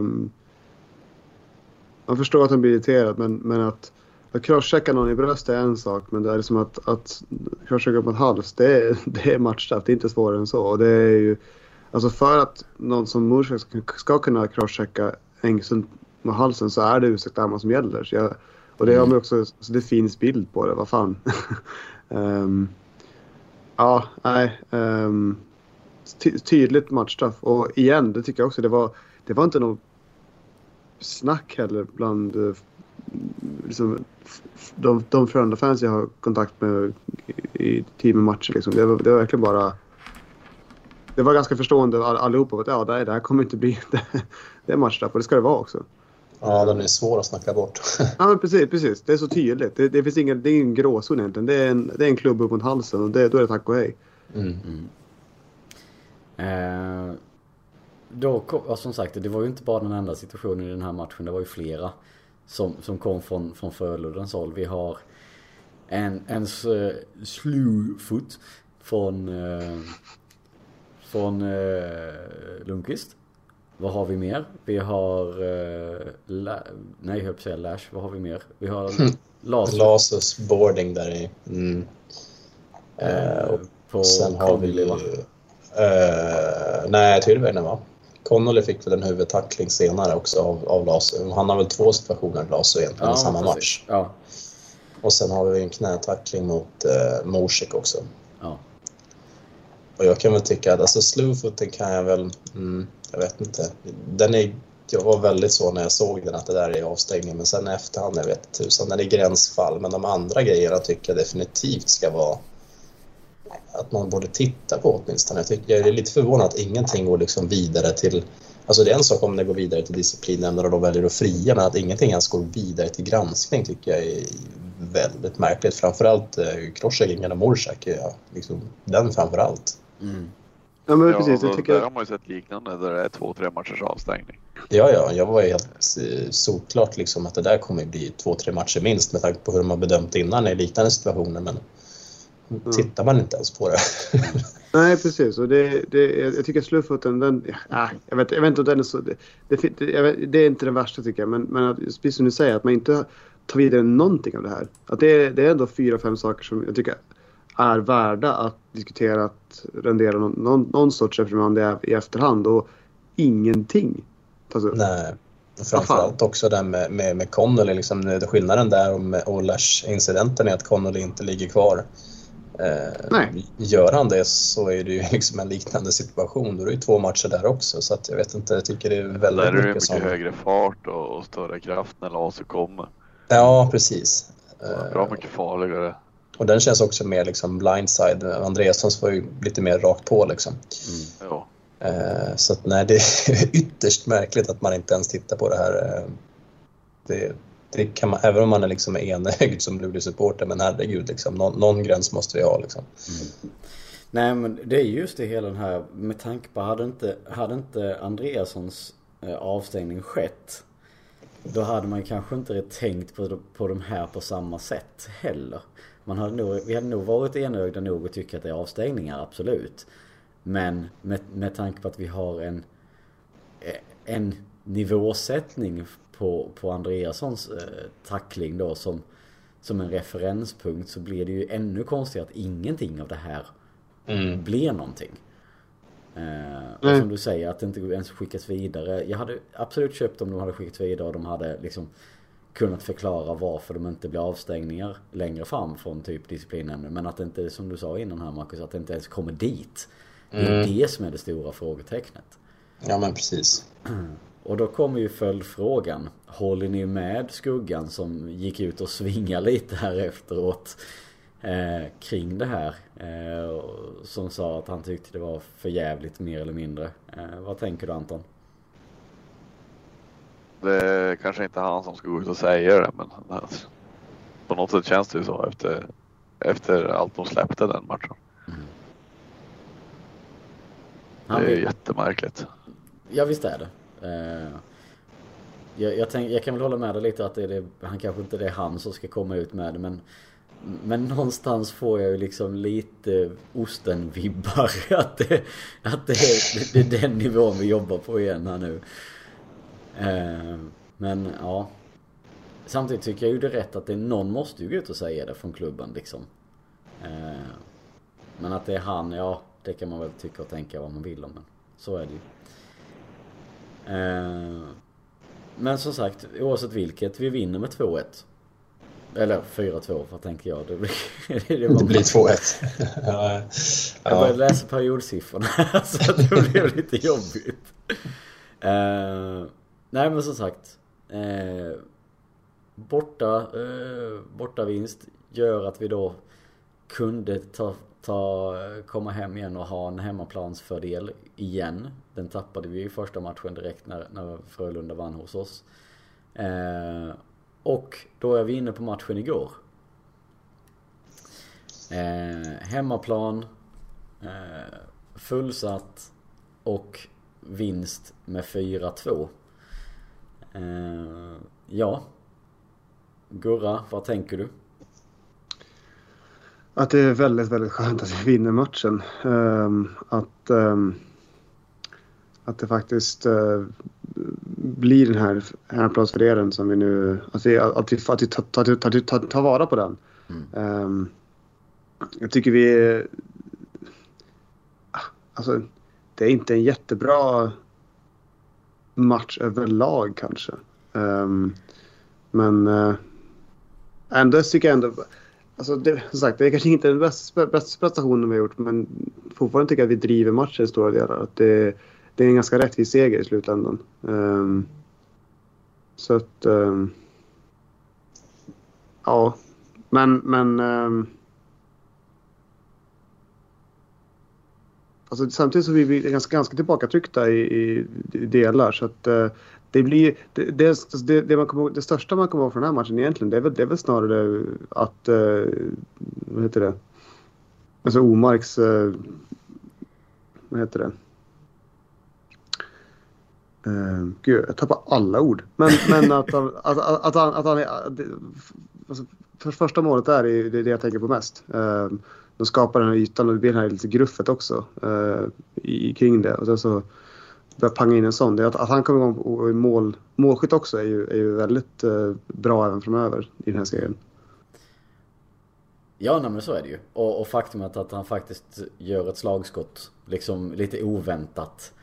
man förstår att han blir irriterad men, men att, att crosschecka någon i bröstet är en sak men det är liksom att, att crosschecka på en hals det är, (laughs) det är matchstraff. Det är inte svårare än så. Och det är ju, alltså för att någon som Mursak ska, ska kunna crosschecka Engsund med halsen så är det utsträckta armar som gäller. Så jag, och det har man också, så det finns bild på det, vad fan. um, (laughs) ja, nej. Um, ty tydligt matchstraff. Och igen, det tycker jag också, det var, det var inte något snack heller bland eh, liksom, de, de Frölunda-fans jag har kontakt med i team matcher. Liksom. Det, var, det var verkligen bara... Det var ganska förstående all, allihopa. Att, ja, det, här, det här kommer inte bli... (laughs) Det, det är matchstraff och det ska det vara också. Ja, den är svår att snacka bort. (laughs) ja, men precis, precis. Det är så tydligt. Det, det finns ingen, det är ingen gråzon egentligen. Det är en, det är en klubb upp mot halsen och det, då är det tack och hej. Mm. Mm. Uh, då kom, som sagt, det var ju inte bara den enda situationen i den här matchen. Det var ju flera som, som kom från, från Frölundans håll. Vi har en, en uh, slewfoot från, uh, från uh, Lundqvist. Vad har vi mer? Vi har... Uh, la, nej, jag höll säga Lash. Vad har vi mer? Vi har Lasus. Lasus boarding där i. Mm. Uh, och på sen har vi... Uh, nej, Tyrväinen va? Connolly fick väl en huvudtackling senare också av, av Lasu. Han har väl två situationer Lasu egentligen ja, i samma precis. match. Ja. Och sen har vi en knätackling mot eh, Morsik också. Ja. Och jag kan väl tycka att alltså slowfooten kan jag väl, mm, jag vet inte. Den är, jag var väldigt så när jag såg den att det där är avstängning men sen i efterhand, jag vet tusan, den är gränsfall. Men de andra grejerna tycker jag definitivt ska vara att man borde titta på åtminstone. Jag, tycker, jag är lite förvånad att ingenting går liksom vidare till... Alltså det är en sak om det går vidare till disciplinnämnden och de väljer att fria, men att ingenting ens går vidare till granskning tycker jag är väldigt märkligt. Framförallt eh, Kroshegin och Morsak, ja, liksom, den framförallt. Mm. Ja, men precis. Ja, jag tycker... Där har man ju sett liknande där det är två, tre matchers avstängning. Ja, ja, jag var helt eh, solklart liksom att det där kommer bli två, tre matcher minst med tanke på hur de har bedömt innan i liknande situationer. Men tittar man inte ens på det. (laughs) Nej, precis. Och det, det, jag tycker sluffoten, den... Ja, jag, vet, jag vet inte om den är så... Det, det, vet, det är inte den värsta tycker jag. Men, men precis som du säger, att man inte tar vidare någonting av det här. Att det, det är ändå fyra, fem saker som jag tycker är värda att diskutera att rendera någon, någon, någon sorts reprimand i, efterhand och ingenting tas upp. Nej. Framförallt också det med, med, med Connolly. Liksom, skillnaden där och, med, och Lash-incidenten är att Connolly inte ligger kvar. Eh, Nej. Gör han det så är det ju (laughs) liksom en liknande situation. Då är det ju två matcher där också. Så att jag vet inte, jag tycker det är väldigt Där är det mycket mycket som... högre fart och, och större kraft när Laser kommer. Ja, precis. Bra mycket farligare. och den känns också mer liksom blindside. Andreassons var ju lite mer rakt på liksom. Mm. Ja. Eh, Så att nej, det är (laughs) ytterst märkligt att man inte ens tittar på det här. Eh, Det, det kan man, även om man är liksom enögd som Luleå-supporter, men herregud, liksom, någon, någon gräns måste vi ha. Liksom. Mm. Nej men det är just det hela den här med tanke på hade inte, hade inte Andreassons eh, avstängning skett då hade man kanske inte tänkt på, på de här på samma sätt heller. Man hade nog, vi hade nog varit enögda nog att tycka att det är avstängningar, absolut. Men med, med tanke på att vi har en, eh, en nivåsättning på, på Andreassons eh, tackling då som, som en referenspunkt så blir det ju ännu konstigare att ingenting av det här Mm. blir någonting. Eh, och Nej. som du säger att det inte ens skickas vidare. Jag hade absolut köpt om de hade skickats vidare och de hade liksom kunnat förklara varför de inte blir avstängningar längre fram från typ disciplinnämnden. Men att det inte, som du sa innan här Marcus, att det inte ens kommer dit. Det är Mm. det som är det stora frågetecknet. Ja, men precis. (clears throat) Och då kommer ju följdfrågan. Håller ni med Skuggan som gick ut och svingade lite här efteråt eh, kring det här? Eh, som sa att han tyckte det var för jävligt mer eller mindre. Eh, vad tänker du Anton? Det är kanske inte han som ska gå ut och säga det men alltså, på något sätt känns det ju så efter, efter allt de släppte den matchen. Han det är vill- jättemärkligt. Ja visst är det. Eh, jag, jag, tänk, jag kan väl hålla med dig lite att det är det, han kanske inte det är han som ska komma ut med det men men någonstans får jag ju liksom lite osten-vibbar (laughs) att, det, att det, är, det är den nivån vi jobbar på igen här nu. Eh, men ja. Samtidigt tycker jag ju det är rätt att det, någon måste ju gå ut och säga det från klubben liksom. Eh, men att det är han, ja det kan man väl tycka och tänka vad man vill om men så är det ju. Eh, men som sagt, oavsett vilket, vi vinner med 2-1. Eller 4-2, vad tänker jag? Det blir, det (laughs) var- Det blir 2-1. (laughs) ja, Jag började ja. läsa periodsiffrorna (laughs) så det blev lite jobbigt. Eh, nej men som sagt. Eh, borta, eh, borta vinst gör att vi då kunde ta, ta, komma hem igen och ha en hemmaplansfördel igen. Den tappade vi i första matchen direkt när, när Frölunda vann hos oss. Eh, och då är vi inne på matchen igår. Eh, hemmaplan, eh, fullsatt och vinst med 4-2. Eh, ja. Gurra, vad tänker du? Att det är väldigt, väldigt skönt att vi vinner matchen. Ehm, att, ehm, att det faktiskt eh, blir den här hemmaplansfördelen som vi nu... Att vi, att vi, att vi tar, tar, tar, tar, vara på den. Mm. Ehm, jag tycker vi... Alltså, det är inte en jättebra match överlag kanske. Men uh, ändå tycker jag ändå... Alltså det, som sagt, det är kanske inte den bästa, bästa prestationen vi har gjort men fortfarande tycker jag att vi driver matchen i stora delar. Att det, det är en ganska rättvis seger i slutändan. Um, så att... Um, ja, men... men um, alltså, samtidigt så är vi ganska, ganska tillbakatryckta i, i, i delar. Så att, eh, det, blir, det, det, det, man kommer, det största man kommer ihåg från den här matchen egentligen det är väl, det är väl snarare att... eh, vad heter det? Alltså Omarks... eh, vad heter det? Uh, gud, jag tappar alla ord. Men, men att, han, (laughs) att, att, att han... Att han är, alltså, för första målet där är det, det jag tänker på mest. Uh, de skapar den här ytan och det blir den här lite gruffet också uh, i, kring det. Och sen så börjar panga in en sån. Det att, att han kommer igång och är mål, målskytt också är ju, är ju väldigt uh, bra även framöver i den här serien. Ja, nej, men så är det ju. Och, och faktumet att han faktiskt gör ett slagskott liksom lite oväntat.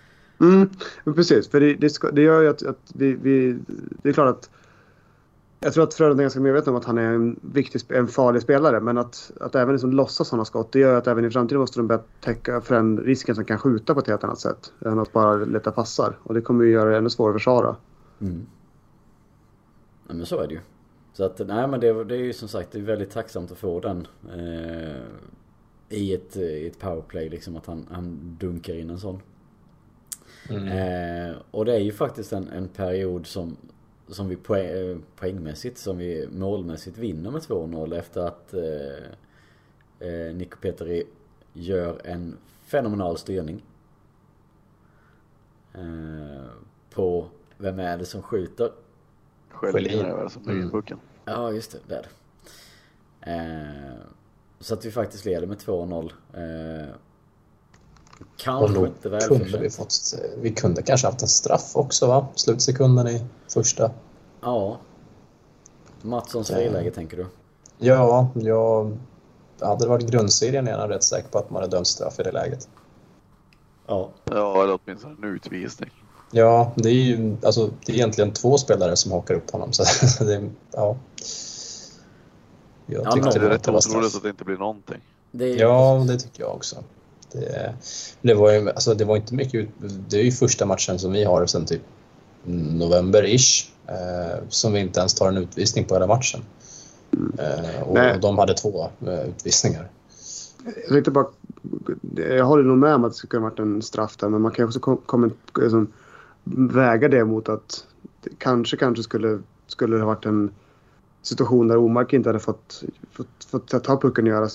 Mm, precis. För det, det, ska, det gör ju att, att vi, vi, Det är klart att... Jag tror att Frölunda är ganska medveten om att han är en, viktig, en farlig spelare. Men att, att även liksom låtsas sådana skott, det gör att även i framtiden måste de börja täcka för den risken som kan skjuta på ett helt annat sätt. Än att bara leta passar. Och det kommer ju göra det ännu svårare att försvara. Mm. Ja, men så är det ju. Så att, nej men det, det är ju som sagt det är väldigt tacksamt att få den. Eh, I ett, i ett powerplay liksom att han, han dunkar in en sån. Mm. Eh, och det är ju faktiskt en, en period som, som vi poäng, poängmässigt, som vi målmässigt vinner med 2-0 efter att eh, eh, Nico Petri gör en fenomenal styrning. Eh, på, vem är det som skjuter? Själin är det som lägger Mm. pucken. Ja, just det. Det är det. Eh, så att vi faktiskt leder med 2-0. Eh, kanske då inte väl kunde vi fått... Vi kunde kanske haft en straff också va? Slutsekunden i första. Ja. Matssons Eh. friläge tänker du? Ja, jag... Hade det varit grundserien är jag rätt säker på att man hade dömt straff i det läget. Ja. Ja, eller åtminstone en utvisning. Ja, det är ju alltså, det är egentligen två spelare som hakar upp honom. Så (laughs) det, ja. Jag Ja, tyckte någon- Det är det rätt otroligt att det inte blir någonting. Det är, Ja, det tycker jag också. Det, det, var ju, alltså, det var inte mycket Det är ju första matchen som vi har sedan typ november-ish. Eh, som vi inte ens tar en utvisning på hela matchen. Eh, och, och de hade två eh, utvisningar. Jag tänkte bara... Jag håller nog med om att det skulle ha varit en straff där. Men man kan också kom, kom, liksom, väga det mot att det kanske, kanske skulle, skulle det ha varit en situation där Omark inte hade fått, fått, fått ta pucken och göra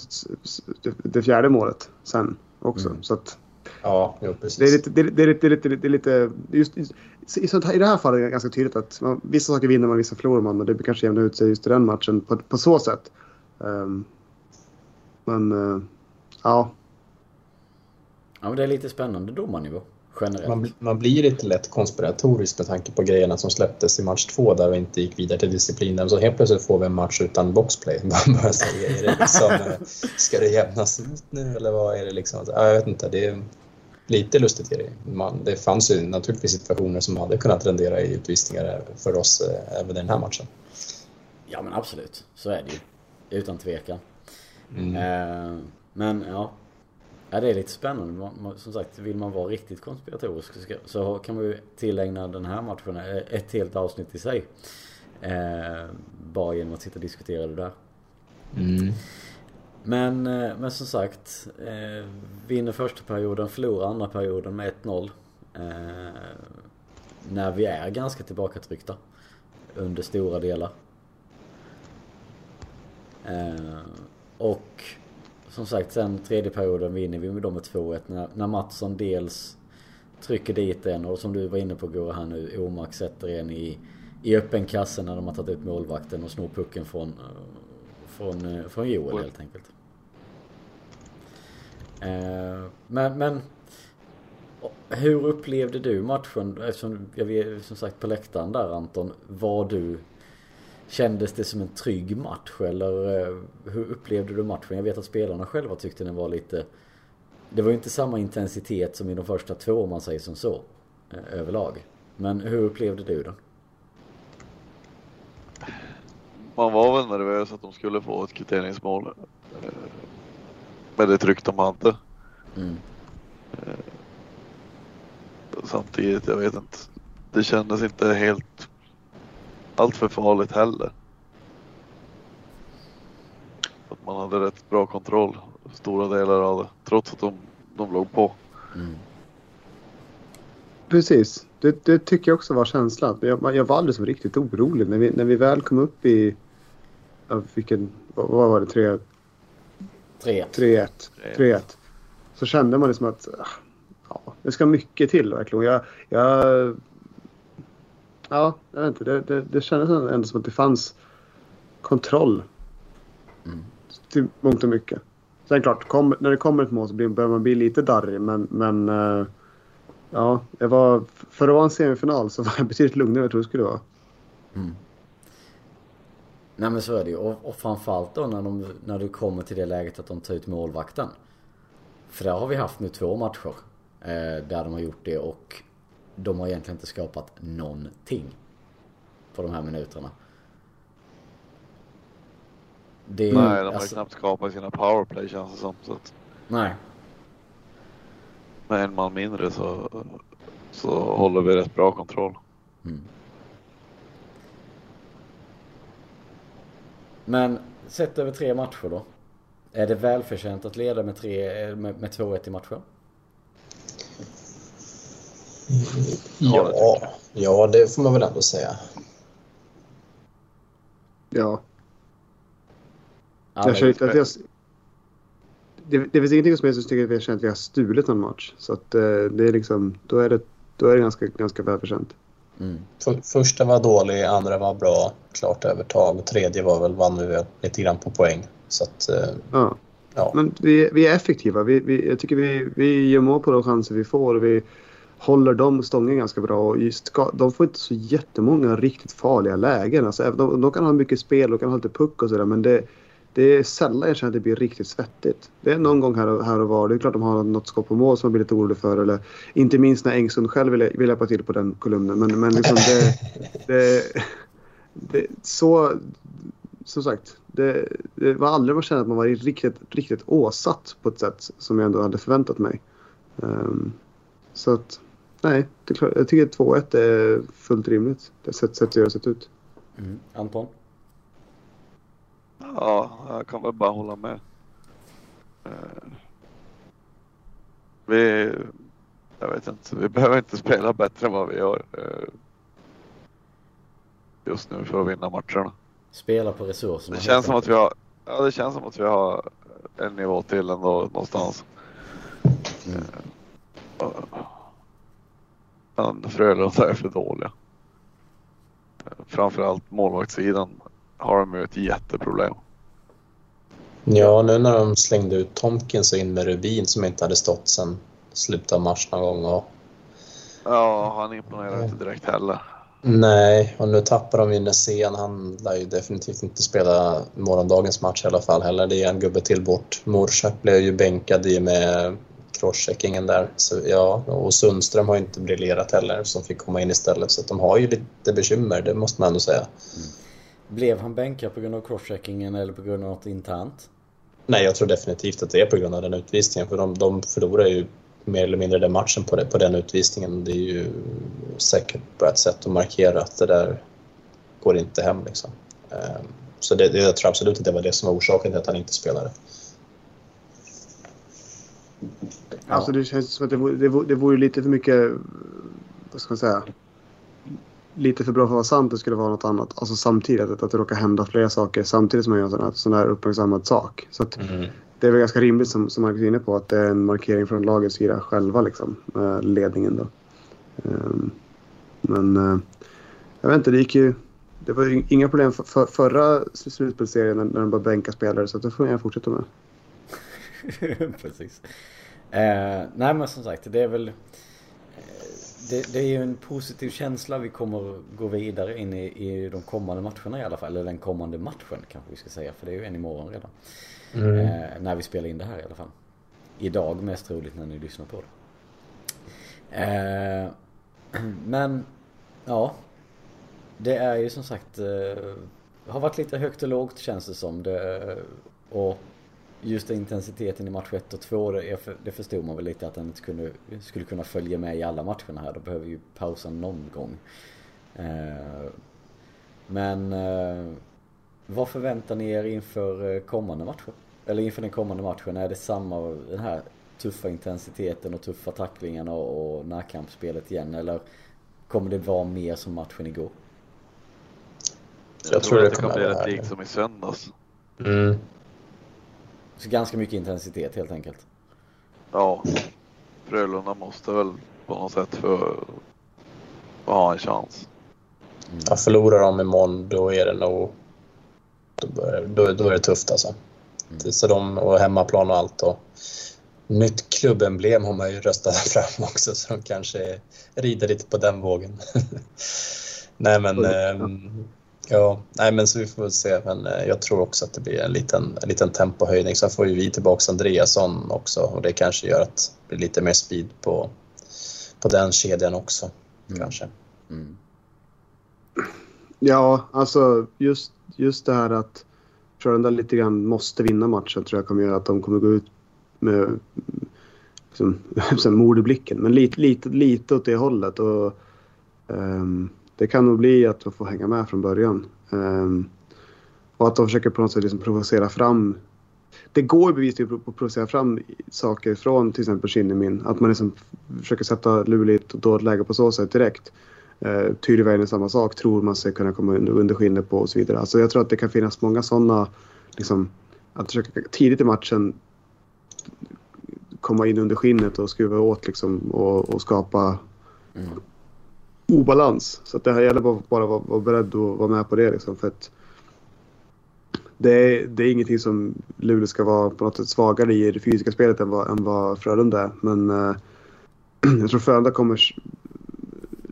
det fjärde målet sen också. Mm. Så att Ja, jo, precis. det är lite... Det är, det är lite, det är lite, det är lite just, just, i, sånt här, I det här fallet är det ganska tydligt att man, vissa saker vinner man, vissa förlorar man. Och det kanske jämnar ut sig just i den matchen på, på så sätt. Ehm, men eh, ja, ja, men det är lite spännande domarnivå. Generellt. Man, man blir lite lätt konspiratorisk med tanke på grejerna som släpptes i match två där vi inte gick vidare till disciplinen. Så helt plötsligt får vi en match utan boxplay. (laughs) Man bara säger, är det liksom, (laughs) ska det jämnas ut nu eller vad är det liksom? Ja, jag vet inte. Det är lite lustigt är det. Man, det fanns ju naturligtvis situationer som hade kunnat rendera i utvisningar för oss eh, även i den här matchen. Ja men absolut. Så är det ju. Utan tvekan. Mm. Eh, men ja. Ja det är lite spännande. Man, man, som sagt, vill man vara riktigt konspiratorisk så, kan man ju tillägna den här matchen ett helt avsnitt i sig. Eh, bara genom att sitta och diskutera det där. Mm. Men, eh, men som sagt, eh, vinner första perioden, förlorar andra perioden med 1-0. Eh, när vi är ganska tillbakatryckta under stora delar. Eh, och som sagt, sen tredje perioden vinner vi med dem med 2-1 när, när Mattsson dels trycker dit en och som du var inne på Gurra här nu, Omark sätter en i, i öppen kasse när de har tagit ut målvakten och snor pucken från, från, från Joel helt enkelt. Eh, Men, men hur upplevde du matchen? Eftersom jag vet, som sagt på läktaren där Anton, var du Kändes det som en trygg match eller eh, hur upplevde du matchen? Jag vet att spelarna själva tyckte den var lite Det var ju inte samma intensitet som i de första två om man säger som så eh, Överlag Men hur upplevde du den? Man var väl nervös att de skulle få ett kvitteringsmål. eh, Med det tryck de hade. Mm. Samtidigt, jag vet inte. Det kändes inte helt allt för farligt heller. Att man hade rätt bra kontroll stora delar av det. Trots att de, de låg på. Mm. Precis. Det, det tycker jag också var känslan. Jag, jag var aldrig så riktigt orolig. När vi, när vi väl kom upp i... Vilken, vad, vad var det? 3 3 3-1. 3-1. Så kände man liksom att ah, ja, det ska mycket till verkligen. Jag, jag, ja, jag vet inte. Det, det, det kändes ändå som att det fanns kontroll Mm. till mångt och mycket. Sen klart, kom, när det kommer ett mål så blir, börjar man bli lite darrig. Men, men eh, ja, jag var, för att vara en semifinal så (laughs) var jag betydligt lugnare än jag trodde det skulle vara. Mm. Nej men så är det ju. Och, och framförallt då när, de, när du kommer till det läget att de tar ut målvakten. För där har vi haft nu två matcher. Eh, där de har gjort det och de har egentligen inte skapat någonting. På de här minuterna. Det, Nej, de har alltså, knappt skapat sina powerplay känns det som. Så att, nej. Med en man mindre så, så håller vi rätt bra kontroll. Mm. Men sett över tre matcher då. Är det välförtjänt att leda med, med, med 2-1 i matchen? Ja, ja, det får man väl ändå säga. Ja. jag känner inte att jag... Det, det finns ingenting som jag tycker att vi har känt att vi har stulit någon match. Så att eh, det är liksom, då är det, då är det ganska, ganska välförtjänt. Mm. För, första var dålig, andra var bra, klart övertag. Tredje var väl, vann vi lite grann på poäng. Så att, eh, ja. ja. Men vi, vi är effektiva. Vi, vi, jag tycker vi, vi gör mål på de chanser vi får. Vi håller de stången ganska bra. Och just, de får inte så jättemånga riktigt farliga lägen. Alltså, de, de kan ha mycket spel och kan ha lite puck och sådär men det, det är sällan jag känner att det blir riktigt svettigt. Det är någon gång här och, här och var. Det är klart de har något skott på mål som man blir lite orolig för. Eller, inte minst när Engsund själv vill, vill hjälpa till på den kolumnen. Men, men liksom det, det, det, så, som sagt, det, det var aldrig man kände att man var riktigt, riktigt åsatt på ett sätt som jag ändå hade förväntat mig. Um, så att, nej, det är klart, jag tycker 2-1 är fullt rimligt. Det sättet sätt det har sett ut. Mm. Anton? Ja, jag kan väl bara hålla med. Eh, vi, jag vet inte, vi behöver inte spela bättre än vad vi gör eh, just nu för att vinna matcherna. Spela på resurserna. Det känns som att vi har, ja det känns som att vi har en nivå till ändå någonstans. Mm. Men Frölunda är för dåliga. Framförallt målvaktssidan har de ju ett jätteproblem. Ja, nu när de slängde ut Tomkins och in med Rubin som inte hade stått sedan slutet av mars någon gång. Och... Ja, han imponerar inte direkt heller. Nej, och nu tappar de ju Nässén. Han lär ju definitivt inte spela morgondagens match i alla fall heller. Det är en gubbe till bort. Morsak blev ju bänkad i med crosscheckingen där. Så, ja, och Sundström har inte briljerat heller som fick komma in istället. Så de har ju lite bekymmer, det måste man ändå säga. Mm. Blev han bänkad på grund av crosscheckingen eller på grund av något internt? Nej, jag tror definitivt att det är på grund av den utvisningen. För de, de förlorar ju mer eller mindre den matchen på, det, på den utvisningen. Det är ju säkert bara ett sätt att markera att det där går inte hem. Liksom. Ehm, så det, jag tror absolut att det var det som var orsaken till att han inte spelade. Alltså det känns som att det vore, det vore, det vore lite för mycket, vad ska man säga, lite för bra för att vara sant det skulle vara något annat. Alltså samtidigt, att, att det råkar hända flera saker samtidigt som man gör en sån här, sån här uppmärksammad sak. Så att, mm. Det är väl ganska rimligt som, som Marcus är inne på att det är en markering från lagets sida själva liksom, ledningen då. Um, men uh, jag vet inte, det gick ju... Det var ju inga problem för, för förra slutspelsserien när, de bara bänka spelare så det får jag fortsätta med. (laughs) Precis. Eh, nej men som sagt, det är väl... Det, det, är ju en positiv känsla vi kommer gå vidare in i, i de kommande matcherna i alla fall. Eller den kommande matchen kanske vi ska säga. För det är ju en imorgon redan. Mm. Eh, när vi spelar in det här i alla fall. Idag mest troligt när ni lyssnar på det. Eh, (clears throat) men ja. Det är ju som sagt. Eh, har varit lite högt och lågt känns det som. Det, och just intensiteten i match 1 och 2, det, det förstod man väl lite att den inte kunde, skulle kunna följa med i alla matcherna här. Då behöver vi ju pausa någon gång. Eh, men eh, vad förväntar ni er inför eh, kommande matcher? Eller inför den kommande matchen? Är det samma, den här tuffa intensiteten och tuffa tacklingarna och, och närkampsspelet igen? Eller kommer det vara mer som matchen igår? Jag, jag tror, tror att det kommer bli rätt likt som i söndags. Mm. Så ganska mycket intensitet helt enkelt. Ja. Frölunda måste väl på något sätt för att ha en chans. Mm. Ja, förlorar de imorgon då är det nog... Då, börjar, då, då är det tufft alltså. Mm. Så de, och hemmaplan och allt. Och nytt klubbemblem har man ju röstat (laughs) fram också så de kanske rider lite på den vågen. (laughs) Nej men... Eh, Ja, nej men så vi får väl se. Men eh, jag tror också att det blir en liten, en liten tempohöjning. Sen får ju vi tillbaka Andreasson också och det kanske gör att det blir lite mer speed på, på den kedjan också. Mm. Kanske. Mm. Ja, alltså just, just det här att Frölunda lite grann måste vinna matchen tror jag kommer göra att de kommer gå ut med liksom, (laughs) som mord i blicken. Men lite, lite, lite åt det hållet. Och, ehm, det kan nog bli att de får hänga med från början. Ehm, och att de försöker på något sätt liksom provocera fram det går bevisligen att provocera fram saker från till exempel Kinnimin. Att man liksom försöker sätta Luleå i ett dåligt läge på så sätt direkt. Eh, Tyrvägen är samma sak, tror man sig kunna komma under, under skinnet på och så vidare. Alltså jag tror att det kan finnas många sådana, liksom, att försöka tidigt i matchen komma in under skinnet och skruva åt liksom, och, och skapa Mm obalans. Så att det här gäller bara, bara att vara, vara beredd att vara med på det. Liksom, för att det, är, det är ingenting som Luleå ska vara på något sätt svagare i det fysiska spelet än vad, än vad Frölunda är. Men eh, (clears throat) jag tror Frölunda kommer...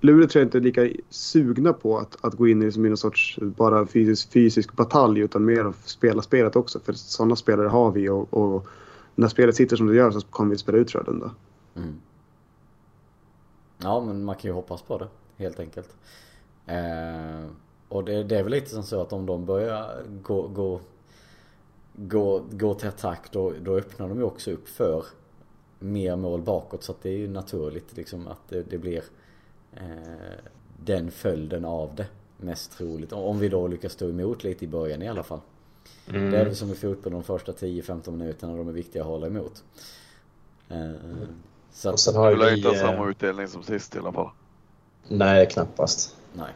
Luleå tror jag inte är lika sugna på att, att gå in i, liksom, i någon sorts bara fysisk, fysisk batalj utan mer att spela spelet också. För sådana spelare har vi och, och när spelet sitter som det gör så kommer vi spela ut Frölunda. Mm. Ja, men man kan ju hoppas på det, helt enkelt. Eh, och det, det är väl lite som så att om de börjar gå, gå, gå, gå till attack då, då öppnar de ju också upp för mer mål bakåt. Så att det är ju naturligt liksom att det, det blir eh, den följden av det. Mest troligt. Om vi då lyckas stå emot lite i början i alla fall. Det är väl som i fotboll de första 10-15 minuterna de är viktiga att hålla emot. Eh, så Och att, sen Du har lär vi... inte ha eh, samma utdelning som sist i alla fall. Nej, knappast. nej.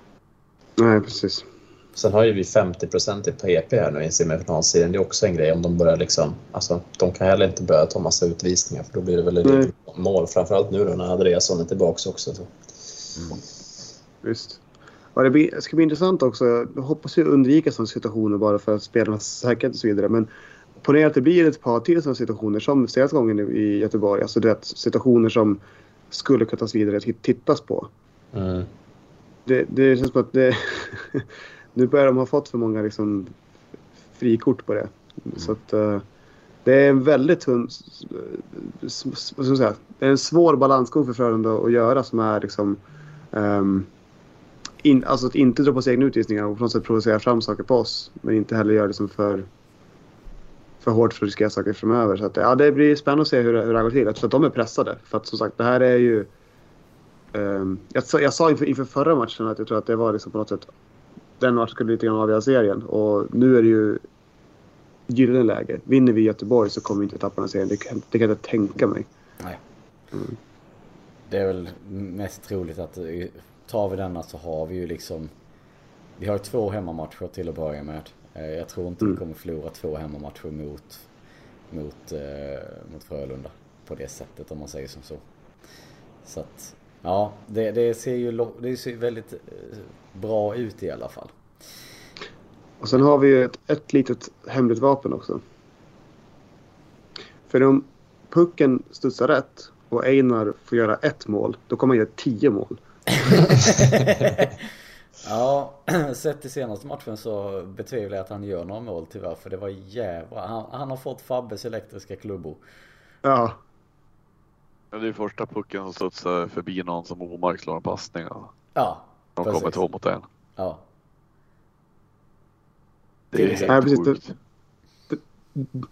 Nej, precis. Sen har ju vi 50% i PP här nu i semifinalserien. Det är också en grej om de börjar liksom... Alltså, de kan heller inte börja ta massa utvisningar för då blir det väl lite mål. Framförallt nu då när Andreasson är tillbaka också. Så. Mm. Visst. Ja, det, blir, det ska bli intressant också. Jag hoppas ju undvika sådana situationer bara för att spelarnas säkerhet och så vidare. Men ponera att det blir ett par till sådana situationer som senaste gången i- i Göteborg. Alltså det är situationer som skulle kunna tas vidare och titt- tittas på. Mm. Det, det känns som att det, (laughs) nu börjar de ha fått för många liksom, frikort på det. Så att, eh, det är en väldigt tunn... säga? Det är en svår balansgång för Frölunda att göra som är liksom... ehm, in, alltså att inte dra på sig egna utvisningar och på något sätt provocera fram saker på oss. Men inte heller göra det som för, för hårt för att riskera saker framöver. Så att, ja, det blir spännande att se hur, det- hur det här går till. Jag tror att de är pressade. För att som sagt, det här är ju... ehm, jag, sa, jag sa inför, inför förra matchen att jag tror att det var liksom på något sätt... Den matchen skulle lite grann avgöra serien. Och nu är det ju gyllene läge. Vinner vi Göteborg så kommer vi inte tappa den här serien. Det kan, det kan jag inte tänka mig. Nej. Mm. Det är väl mest troligt att eh, tar vi denna så har vi ju liksom Vi har två hemmamatcher till att börja med. Eh, Jag tror inte Mm. vi kommer förlora två hemmamatcher mot mot, eh, mot Frölunda på det sättet om man säger som så. Så att ja, det, det ser ju det ser väldigt eh, bra ut i alla fall. Och sen har vi ju ett, ett litet hemligt vapen också. För om pucken studsar rätt och Einar får göra ett mål, då kommer han göra tio mål. (laughs) (laughs) Ja, (clears throat) sett i senaste matchen så betvivlar jag att han gör några mål tyvärr för det var jävla han, han har fått Fabbes elektriska klubbor. Ja, Ja, Det är första pucken som studsar förbi någon som Omark slår en passning. och Ja, De precis. kommer två mot en. Ja. Det är helt precis. sjukt.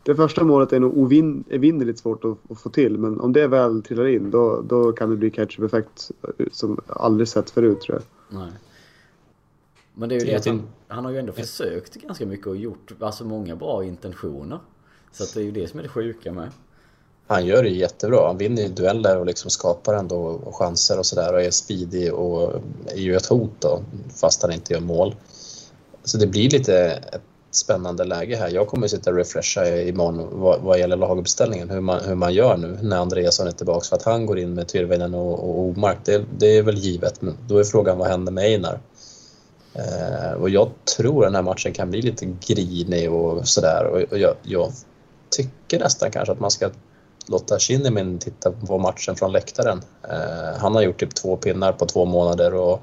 det första målet är nog ovin, evinnerligt svårt att, att få till. Men om det väl trillar in då, då kan det bli ketchup-effekt som aldrig sett förut tror jag. Nej. Men det är ju det att han, han har ju ändå försökt ganska mycket och gjort alltså många bra intentioner. Så att det är ju det som är det sjuka med. Han gör det jättebra. Han vinner ju dueller och liksom skapar ändå chanser och sådär och är speedig och är ju ett hot då, fast han inte gör mål. Så det blir lite ett spännande läge här. Jag kommer sitta och refresha imorgon vad, vad gäller laguppställningen, hur man, hur man gör nu när Andreasson är tillbaka. För att han går in med Tyrväinen och, och Omark, det, det är väl givet. Men då är frågan vad händer med Einar? Eh, och jag tror den här matchen kan bli lite grinig och sådär. Och, och jag, jag tycker nästan kanske att man ska låta Kinnimin titta på matchen från läktaren. Eh, han har gjort typ två pinnar på två månader och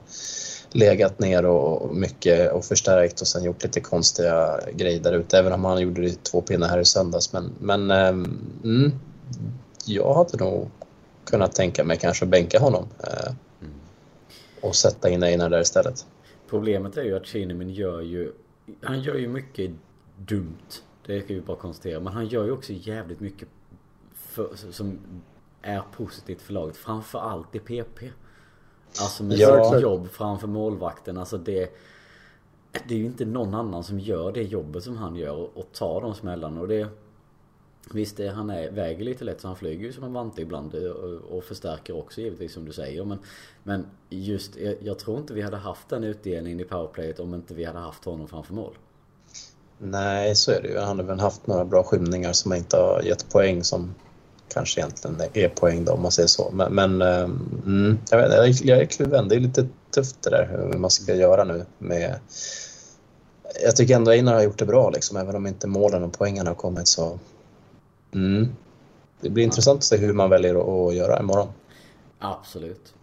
legat ner och mycket och förstärkt och sen gjort lite konstiga grejer där ute. Även om han gjorde två pinnar här i söndags. Men, men ehm, mm, jag hade nog kunnat tänka mig kanske att bänka honom eh, och sätta in Einar där istället. Problemet är ju att Kinnamin gör ju Han gör ju mycket dumt. Det kan vi bara konstatera. Men han gör ju också jävligt mycket för, som är positivt för laget. Framförallt i PP. Alltså med Ja. sitt jobb framför målvakten. Alltså det... Det är ju inte någon annan som gör det jobbet som han gör och, och tar de smällarna. Och det... Visst, det, han är, väger lite lätt så han flyger ju som en vante ibland och, och förstärker också givetvis som du säger. Men, men just, jag, jag tror inte vi hade haft den utdelningen i powerplayet om inte vi hade haft honom framför mål. Nej, så är det ju. Han har väl haft några bra skymningar som inte har gett poäng som kanske egentligen är poäng då om man säger så. Men, men ehm, mm, jag, vet, jag, är- kluven. Det är lite tufft det där hur man ska göra nu med jag tycker ändå Einar har gjort det bra liksom, även om inte målen och poängen har kommit så... Mm. Det blir intressant att se hur man väljer att göra imorgon. Absolut.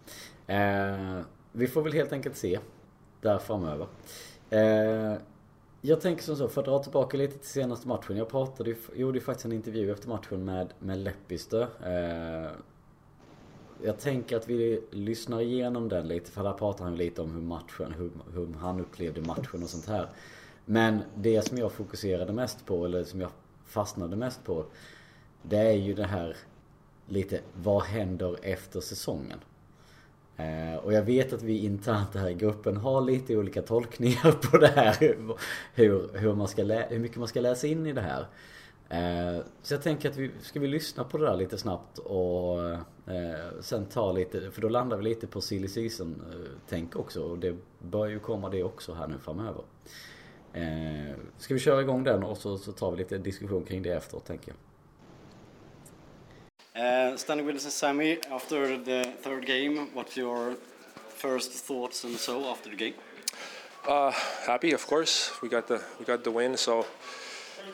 Eh, vi får väl helt enkelt se där framöver. Eh, jag tänker som så, för att dra tillbaka lite till senaste matchen. Jag pratade, ju- gjorde ju faktiskt en intervju efter matchen med, med Lepistö. Eh, jag tänker att vi lyssnar igenom den lite, för där pratar han lite om hur matchen, hur, hur han upplevde matchen och sånt här. Men det som jag fokuserade mest på, eller som jag fastnade mest på, det är ju det här lite, vad händer efter säsongen? Eh, och jag vet att vi internt här i gruppen har lite olika tolkningar på det här. Hur, hur, man ska lä- hur mycket man ska läsa in i det här. Eh, så jag tänker att vi, ska vi lyssna på det där lite snabbt och eh, sen ta lite, för då landar vi lite på silly season tänk också. Och det bör ju komma det också här nu framöver. Ska vi köra igång den och så, så tar vi lite diskussion kring det efteråt tänker jag. Uh, standing with us is Sammy. After the third game, what's your first thoughts and so after the game? Uh, happy, of course. We got the we got the win, so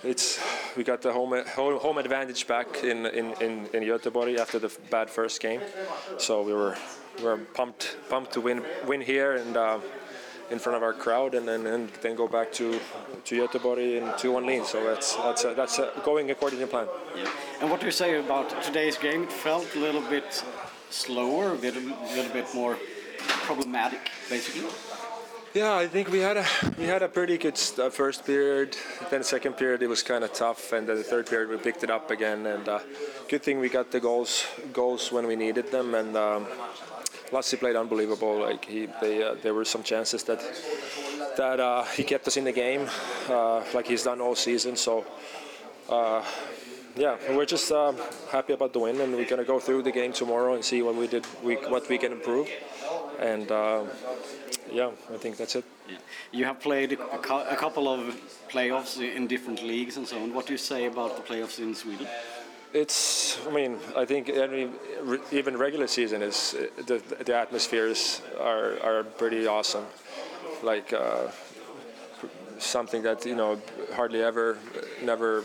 it's we got the home home, home advantage back in in in, in Göteborg after the bad first game. So we were we were pumped pumped to win win here and. Uh, in front of our crowd, and then and then go back to to Göteborg in two-one lead. So that's that's that's uh, going according to plan. And what do you say about today's game? It felt a little bit slower, a bit a little bit more problematic, basically. Yeah, I think we had a we had a pretty good uh, first period. Then second period it was kind of tough, and then the third period we picked it up again. And uh, good thing we got the goals goals when we needed them. And um, Lassi played unbelievable. Like he, they, uh, there were some chances that that uh, he kept us in the game, uh, like he's done all season. So. Uh, yeah, we're just um, happy about the win, and we're gonna go through the game tomorrow and see what we did, we, what we can improve, and yeah, I think that's it. Yeah. You have played a, a couple of playoffs in different leagues and so on. What do you say about the playoffs in Sweden? It's, I mean, I think any, even regular season is the the atmospheres are are pretty awesome, like uh, something that you know hardly ever, never,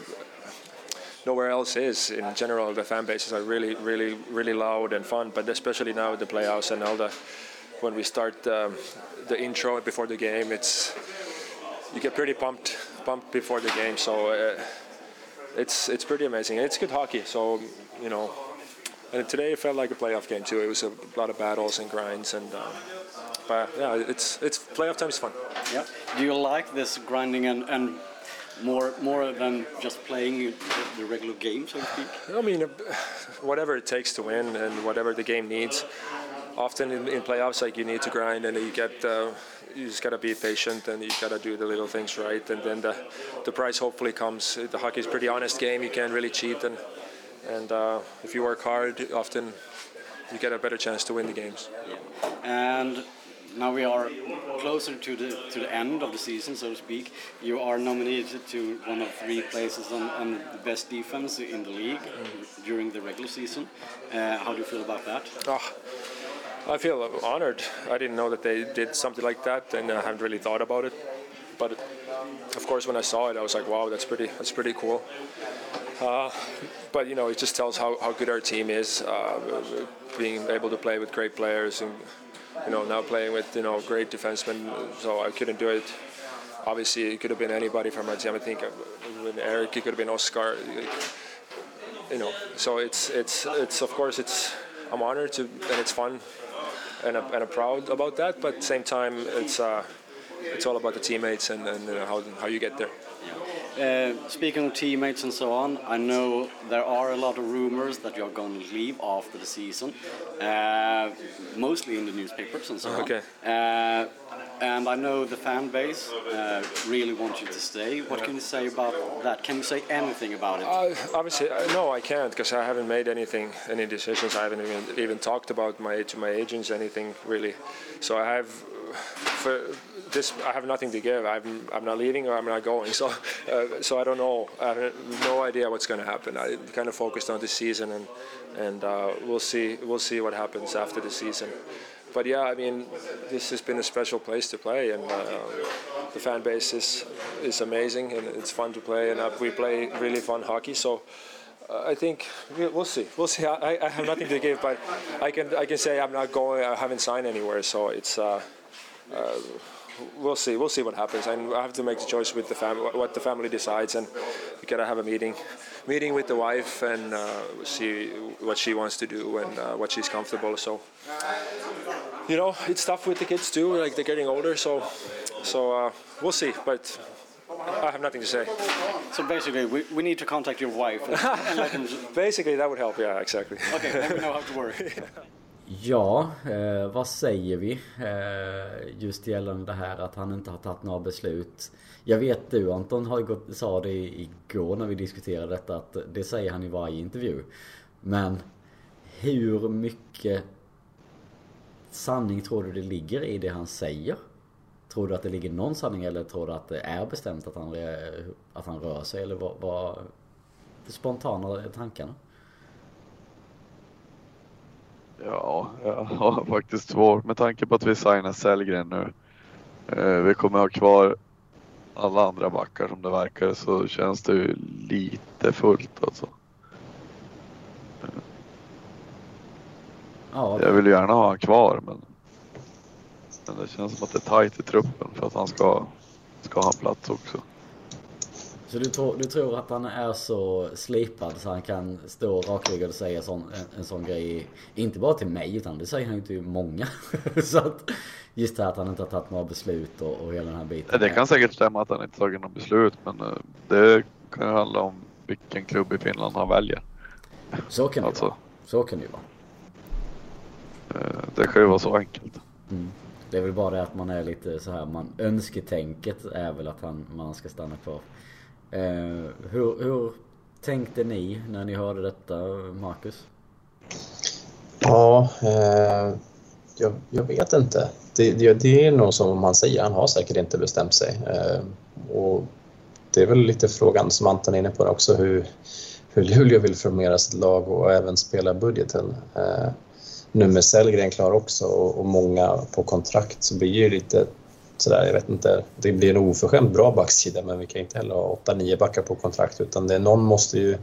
nowhere else is. In general, the fan bases are really, really, really loud and fun. But especially now with the playoffs and all the, when we start um, the intro before the game, it's you get pretty pumped, pumped before the game. So. Uh, it's it's pretty amazing. And it's good hockey, so you know. And today it felt like a playoff game too. It was a lot of battles and grinds, and um, but yeah, it's it's playoff time is fun. Yeah. Do you like this grinding and, and more more than just playing the, regular game, so to speak? I mean, uh, (sighs) whatever it takes to win and whatever the game needs. Often in, in playoffs, like you need to grind and you get, uh, you just gotta be patient and you gotta do the little things right, and then the, the prize hopefully comes. The hockey is a pretty honest game. You can't really cheat, and and uh, if you work hard, often you get a better chance to win the games. And now we are closer to the to the end of the season, so to speak. You are nominated to one of three places on, on the best defense in the league during the regular season. Uh, how do you feel about that? Oh, I feel honored. I didn't know that they did something like that, and I haven't really thought about it. But of course, when I saw it, I was like, "Wow, that's pretty. That's pretty cool." Uh, but you know, it just tells how, how good our team is. Uh, being able to play with great players and you know now playing with you know great defensemen. So I couldn't do it. Obviously, it could have been anybody from our team. I think uh, with Eric, it could have been Oscar. You know, so it's it's it's of course it's I'm honored to and it's fun and I'm, and I'm proud about that. But at the same time, it's uh, it's all about the teammates and, and you know, how how you get there. Uh, speaking of teammates and so on, I know there are a lot of rumors that you're going to leave after the season, uh, mostly in the newspapers and so Okay. on. Uh, and I know the fan base uh, really want you to stay. What can you say about that? Can you say anything about it? Uh, obviously, uh, no, I can't because I haven't made anything, any decisions. I haven't even even talked about my to my agents anything really. So I have for this, I have nothing to give. I'm I'm not leaving or I'm not going. So uh, so I don't know. I have no idea what's going to happen. I kind of focused on this season and and uh, we'll see we'll see what happens after the season. But yeah, I mean, this has been a special place to play, and uh, the fan base is is amazing, and it's fun to play, and uh, we play really fun hockey. So uh, I think we- we'll see. We'll see. I, I have nothing to give, but I can I can say I'm not going. I haven't signed anywhere, so it's. Uh, uh, We'll see. We'll see what happens, and I have to make the choice with the family, what the family decides, and we gotta have a meeting, meeting with the wife, and uh, see what she wants to do and uh, what she's comfortable. So, you know, it's tough with the kids too. Like they're getting older, so, so uh, we'll see. But I have nothing to say. So basically, we, we need to contact your wife and, and. (laughs) Basically, that would help. Yeah, exactly. Okay, then we know how to work. (laughs) Ja, eh, vad säger vi? Eh, just gällande det här att han inte har tagit några beslut. Jag vet du Anton har gått, sa det igår när vi diskuterade detta att det säger han i varje intervju. Men hur mycket sanning tror du det ligger i det han säger? Tror du att det ligger någon sanning eller tror du att det är bestämt att han, att han rör sig? Eller vad, vad spontana tankarna? Ja, jag (laughs) har faktiskt svårt med tanke på att vi signar Sellgren nu. Eh, vi kommer ha kvar alla andra backar som det verkar så känns det ju lite fullt alltså. Ja, Jag vill ju gärna ha han kvar men, men det känns som att det är tajt i truppen för att han ska, ska ha plats också. Så du tror, du tror att han är så slipad så han kan stå rakryggad och säga sån, en, en sån grej, inte bara till mig utan det säger han ju till många. (laughs) så att just det här att han inte har tagit några beslut och, och hela den här biten. Det kan säkert stämma att han inte tagit något beslut men eh, det kan ju handla om vilken klubb i Finland han väljer. Så kan det ju Alltså, vara. Så kan det ju vara. eh, det kan ju vara så enkelt. Mm. Det är väl bara det att man är lite så här, man önsketänket är väl att han, man ska stanna kvar. Eh, hur, hur tänkte ni när ni hörde detta, Marcus? Ja, eh, jag, jag vet inte. Det, det, det är nog som han säger, han har säkert inte bestämt sig. Eh, och det är väl lite frågan som Anton är inne på också, hur, hur Luleå vill formera sitt lag och även spela budgeten. Eh, nu med Sellgren klar också och, och många på kontrakt så blir det lite sådär, jag vet inte, det blir en oförskämt bra backsida men vi kan inte heller ha 8-9 backar på kontrakt utan det, någon måste ju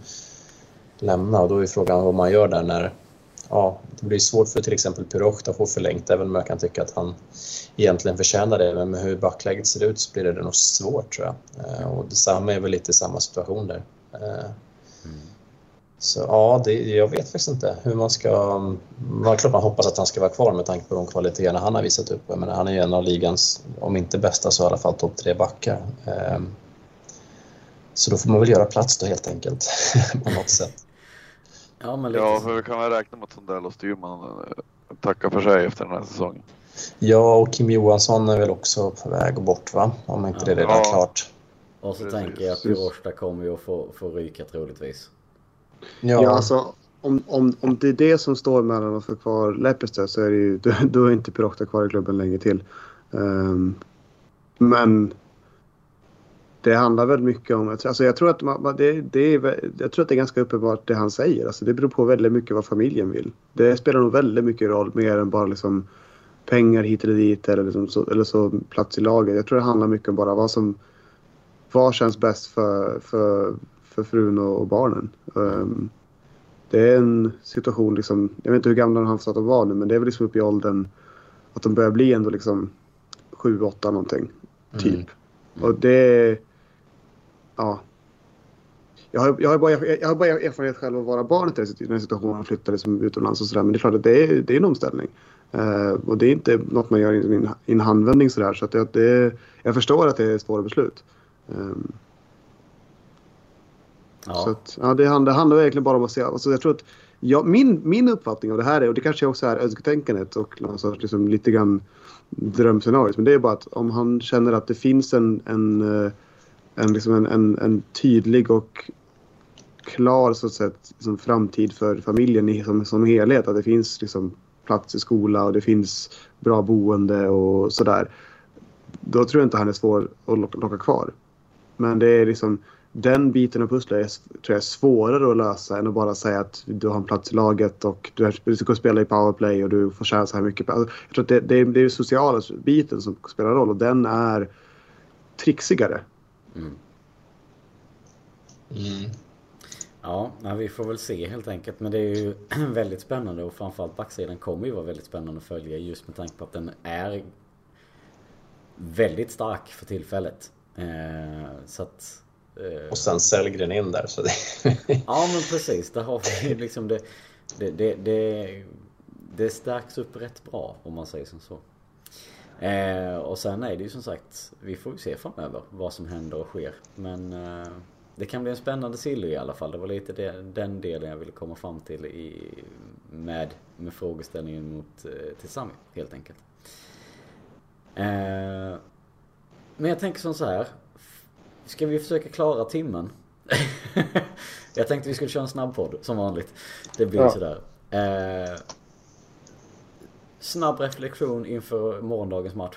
lämna och då är frågan vad man gör där när ja, det blir svårt för till exempel Piroch att få förlängt även om jag kan tycka att han egentligen förtjänar det men med hur backläget ser ut så blir det nog svårt tror jag. Eh, och detsamma är väl lite samma situation där. Eh, mm. Så ja, det, jag vet faktiskt inte hur man ska... Man, klart man hoppas att han ska vara kvar med tanke på de kvaliteterna han har visat upp. Jag menar, han är ju en av ligans, om inte bästa så i alla fall topp tre backar. Eh, Så då får man väl göra plats då helt enkelt (laughs) på något sätt. Ja men lite Ja, för vi kan väl räkna med att Sundell och Styrman eh, tackar för sig efter den här säsongen. Ja, och Kim Johansson är väl också på väg bort va? Om inte det är redan Ja. klart. Och så Precis. tänker jag att Piroshta kommer ju att få, få ryka troligtvis. Ja, alltså om, om, om det är det som står mellan att få kvar Lepistö så är det ju, (laughs) då, då är inte Pirota kvar i klubben länge till. Um, men det handlar väl mycket om... Alltså jag, tror att man, det, det är, jag tror att det är ganska uppenbart det han säger. Alltså det beror på väldigt mycket vad familjen vill. Det spelar nog väldigt mycket roll mer än bara liksom pengar hit eller dit eller, liksom så, eller så plats i laget. Jag tror det handlar mycket om bara vad som... Vad känns bäst för, för, för frun och, barnen. Um, det är en situation, liksom, jag vet inte hur gamla han sa att de var nu, men det är väl liksom uppe i åldern att de börjar bli ändå liksom 7-8 någonting. Typ. Mm. Och det... Ja. Jag har, jag, har bara, jag har bara erfarenhet själv av att vara barnet i den här situationen och flytta liksom utomlands och sådär. Men det är klart att det är, det är en omställning. Uh, och det är inte något man gör i en, i en handvändning sådär. Så att det, det, jag förstår att det är svåra beslut. Um, Ja. Så att, ja, det, handlar, det handlar verkligen bara om att se. Alltså, jag tror att jag, min, min uppfattning av det här är, och det kanske också är önsketänkandet och någon sorts liksom, lite grann drömscenariot. Men det är bara att om han känner att det finns en, en, eh, en, liksom en, en, en tydlig och klar så att säga, liksom, framtid för familjen i, som, som helhet. Att det finns liksom, plats i skola och det finns bra boende och sådär. Då tror jag inte han är svår att locka, locka kvar. Men det är liksom den biten av pusslet är, tror jag är svårare att lösa än att bara säga att du har en plats i laget och du, ska spela i powerplay och du får tjäna så här mycket. Alltså, jag tror att det, det, är, det är den sociala biten som spelar roll och den är trixigare. Mm. Mm. Ja, vi får väl se helt enkelt. Men det är ju (clears throat) väldigt spännande och framförallt backsidan kommer ju vara väldigt spännande att följa just med tanke på att den är väldigt stark för tillfället. Eh, så att... Eh, Och sen Sellgren in där. Så det... (laughs) ja men precis, där har vi liksom det, det, det, det, det stärks upp rätt bra om man säger som så. Eh, och sen är det ju som sagt, vi får ju se framöver vad som händer och sker. Men eh, det kan bli en spännande silly i alla fall. Det var lite det, den delen jag ville komma fram till i, med, med frågeställningen mot, eh, till Sami helt enkelt. Eh, men jag tänker som så här. Ska vi försöka klara timmen? (laughs) jag tänkte vi skulle köra en snabbpodd som vanligt. Det blir Ja. sådär. Eh, snabb reflektion inför morgondagens match.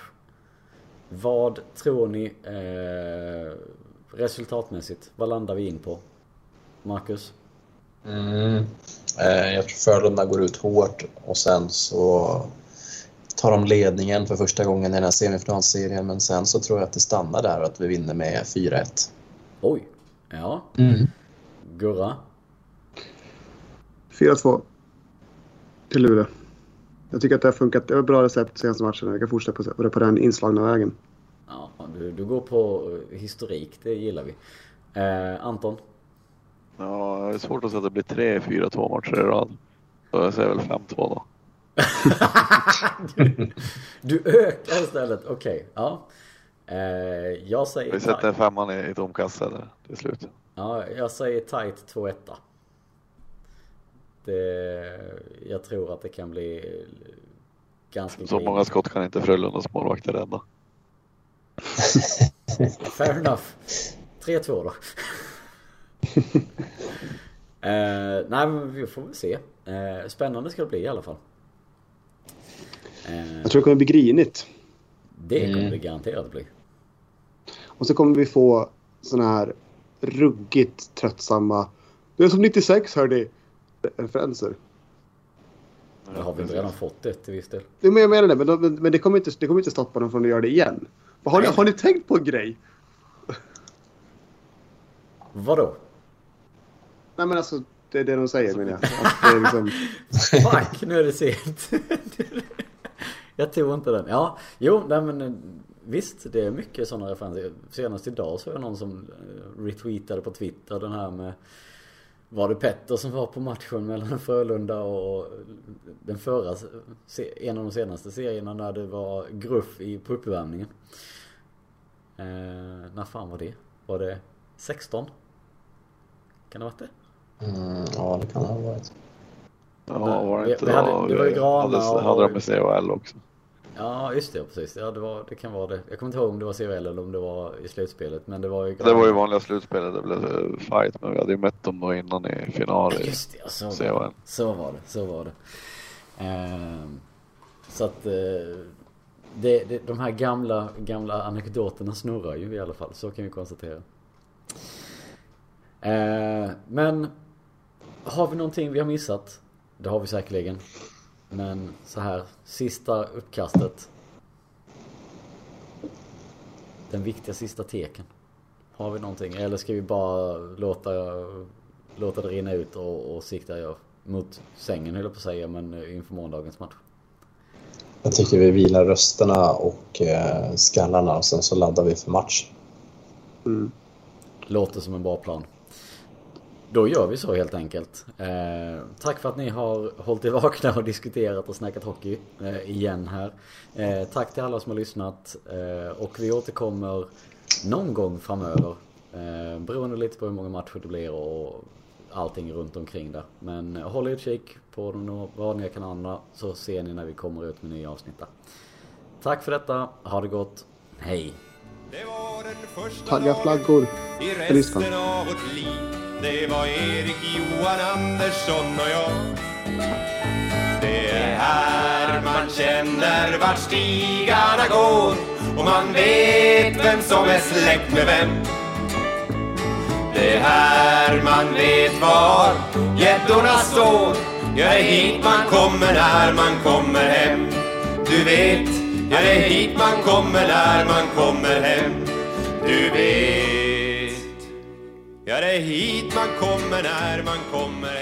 Vad tror ni eh, resultatmässigt? Vad landar vi in på? Marcus? Mm. Eh, Jag tror Frölunda går ut hårt och sen så tar de ledningen för första gången i den här semifinalserien men sen så tror jag att det stannar där och att vi vinner med 4-1. Oj. Ja. Gurra? 4-2 till Luleå. Jag tycker att det har funkat. Det var ett bra recept senaste matchen. Jag kan fortsätta på, på den inslagna vägen. Ja, du, du går på eh, historik. Det gillar vi. Eh, Anton? Ja, det är svårt att säga att det blir tre 4-2 matcher i rad. Så jag säger väl 5-2 då. (laughs) Du ökar istället. Okej. Ja. Eh, jag säger... Vi sätter femman i, i tomkassa där till slut. Ja, jag säger tight 2-1. Det, jag tror att det kan bli ganska Så många skott kan inte Frölundas målvakter rädda. (laughs) Fair enough. 3-2 då. (laughs) eh, nej men vi får väl se. Eh, spännande ska det bli i alla fall. Eh, Jag tror det kommer bli grinigt. det kommer Mm. det garanterat bli. Och så kommer vi få såna här ruggigt tröttsamma... Det är som 96 hörde referenser. Det har vi inte redan fått det till viss del. Det men jag menar det, men, de, men- men det, kommer inte, det kommer inte stoppa dem från att göra det igen. Har ni, har ni tänkt på en grej? Vadå? Nej men alltså, det är det de säger menar jag. Att det är liksom, (laughs) Fuck, nu är det sent. (laughs) jag tog inte den. Ja, jo, nej men eh, visst, det är mycket sådana referenser. Senast idag så var det någon som eh, retweetade på Twitter den här med var det Petter som var på matchen mellan Frölunda och den förra, en av de senaste serierna när det var gruff i på uppvärmningen. Eh, när fan var det? Var det 16? Kan det ha varit det? Mm, ja, det kan det ha varit. Ja, var det Vi- inte vi hade- då? det var ju Grana hade, och- hade de med CHL också. Ja just det, precis. Ja det, var, det kan vara det. Jag kommer inte ihåg om det var CHL eller om det var i slutspelet. Men det var ju... Det var ju vanliga slutspelet, det blev eh, fight men vi hade ju mött dem då innan i final i Just det, ja, så var det. Så var det, så var det. Ehm, så att eh, det, det, de här gamla, gamla anekdoterna snurrar ju i alla fall. Så kan vi konstatera. Ehm, men har vi någonting vi har missat? Det har vi säkerligen. Men så här, sista uppkastet. Den viktiga sista teken. Har vi någonting? Eller ska vi bara låta, låta det rinna ut och, och sikta mot sängen höll jag på att säga, men inför måndagens match? Jag tycker vi vilar rösterna och eh, skallarna och sen så laddar vi för match. Mm. Låter som en bra plan. Då gör vi så helt enkelt. Eh, tack för att ni har hållit er vakna och diskuterat och snackat hockey eh, igen här. Eh, tack till alla som har lyssnat eh, och vi återkommer någon gång framöver. Eh, beroende lite på hur många matcher det blir och allting runt omkring där. Men håll utkik på de vanliga kanalerna så ser ni när vi kommer ut med nya avsnitt där. Tack för detta, ha det gott, hej! Tagga flaggor i resten av vårt liv det var Erik Johan Andersson och jag. Det är här man känner vart stigarna går. Och man vet vem som är släkt med vem. Det är här man vet var gäddorna står. Ja, det är hit man kommer när man kommer hem. Du vet, ja det är hit man kommer när man kommer hem. Du vet. Ja, det är hit man kommer när man kommer. hem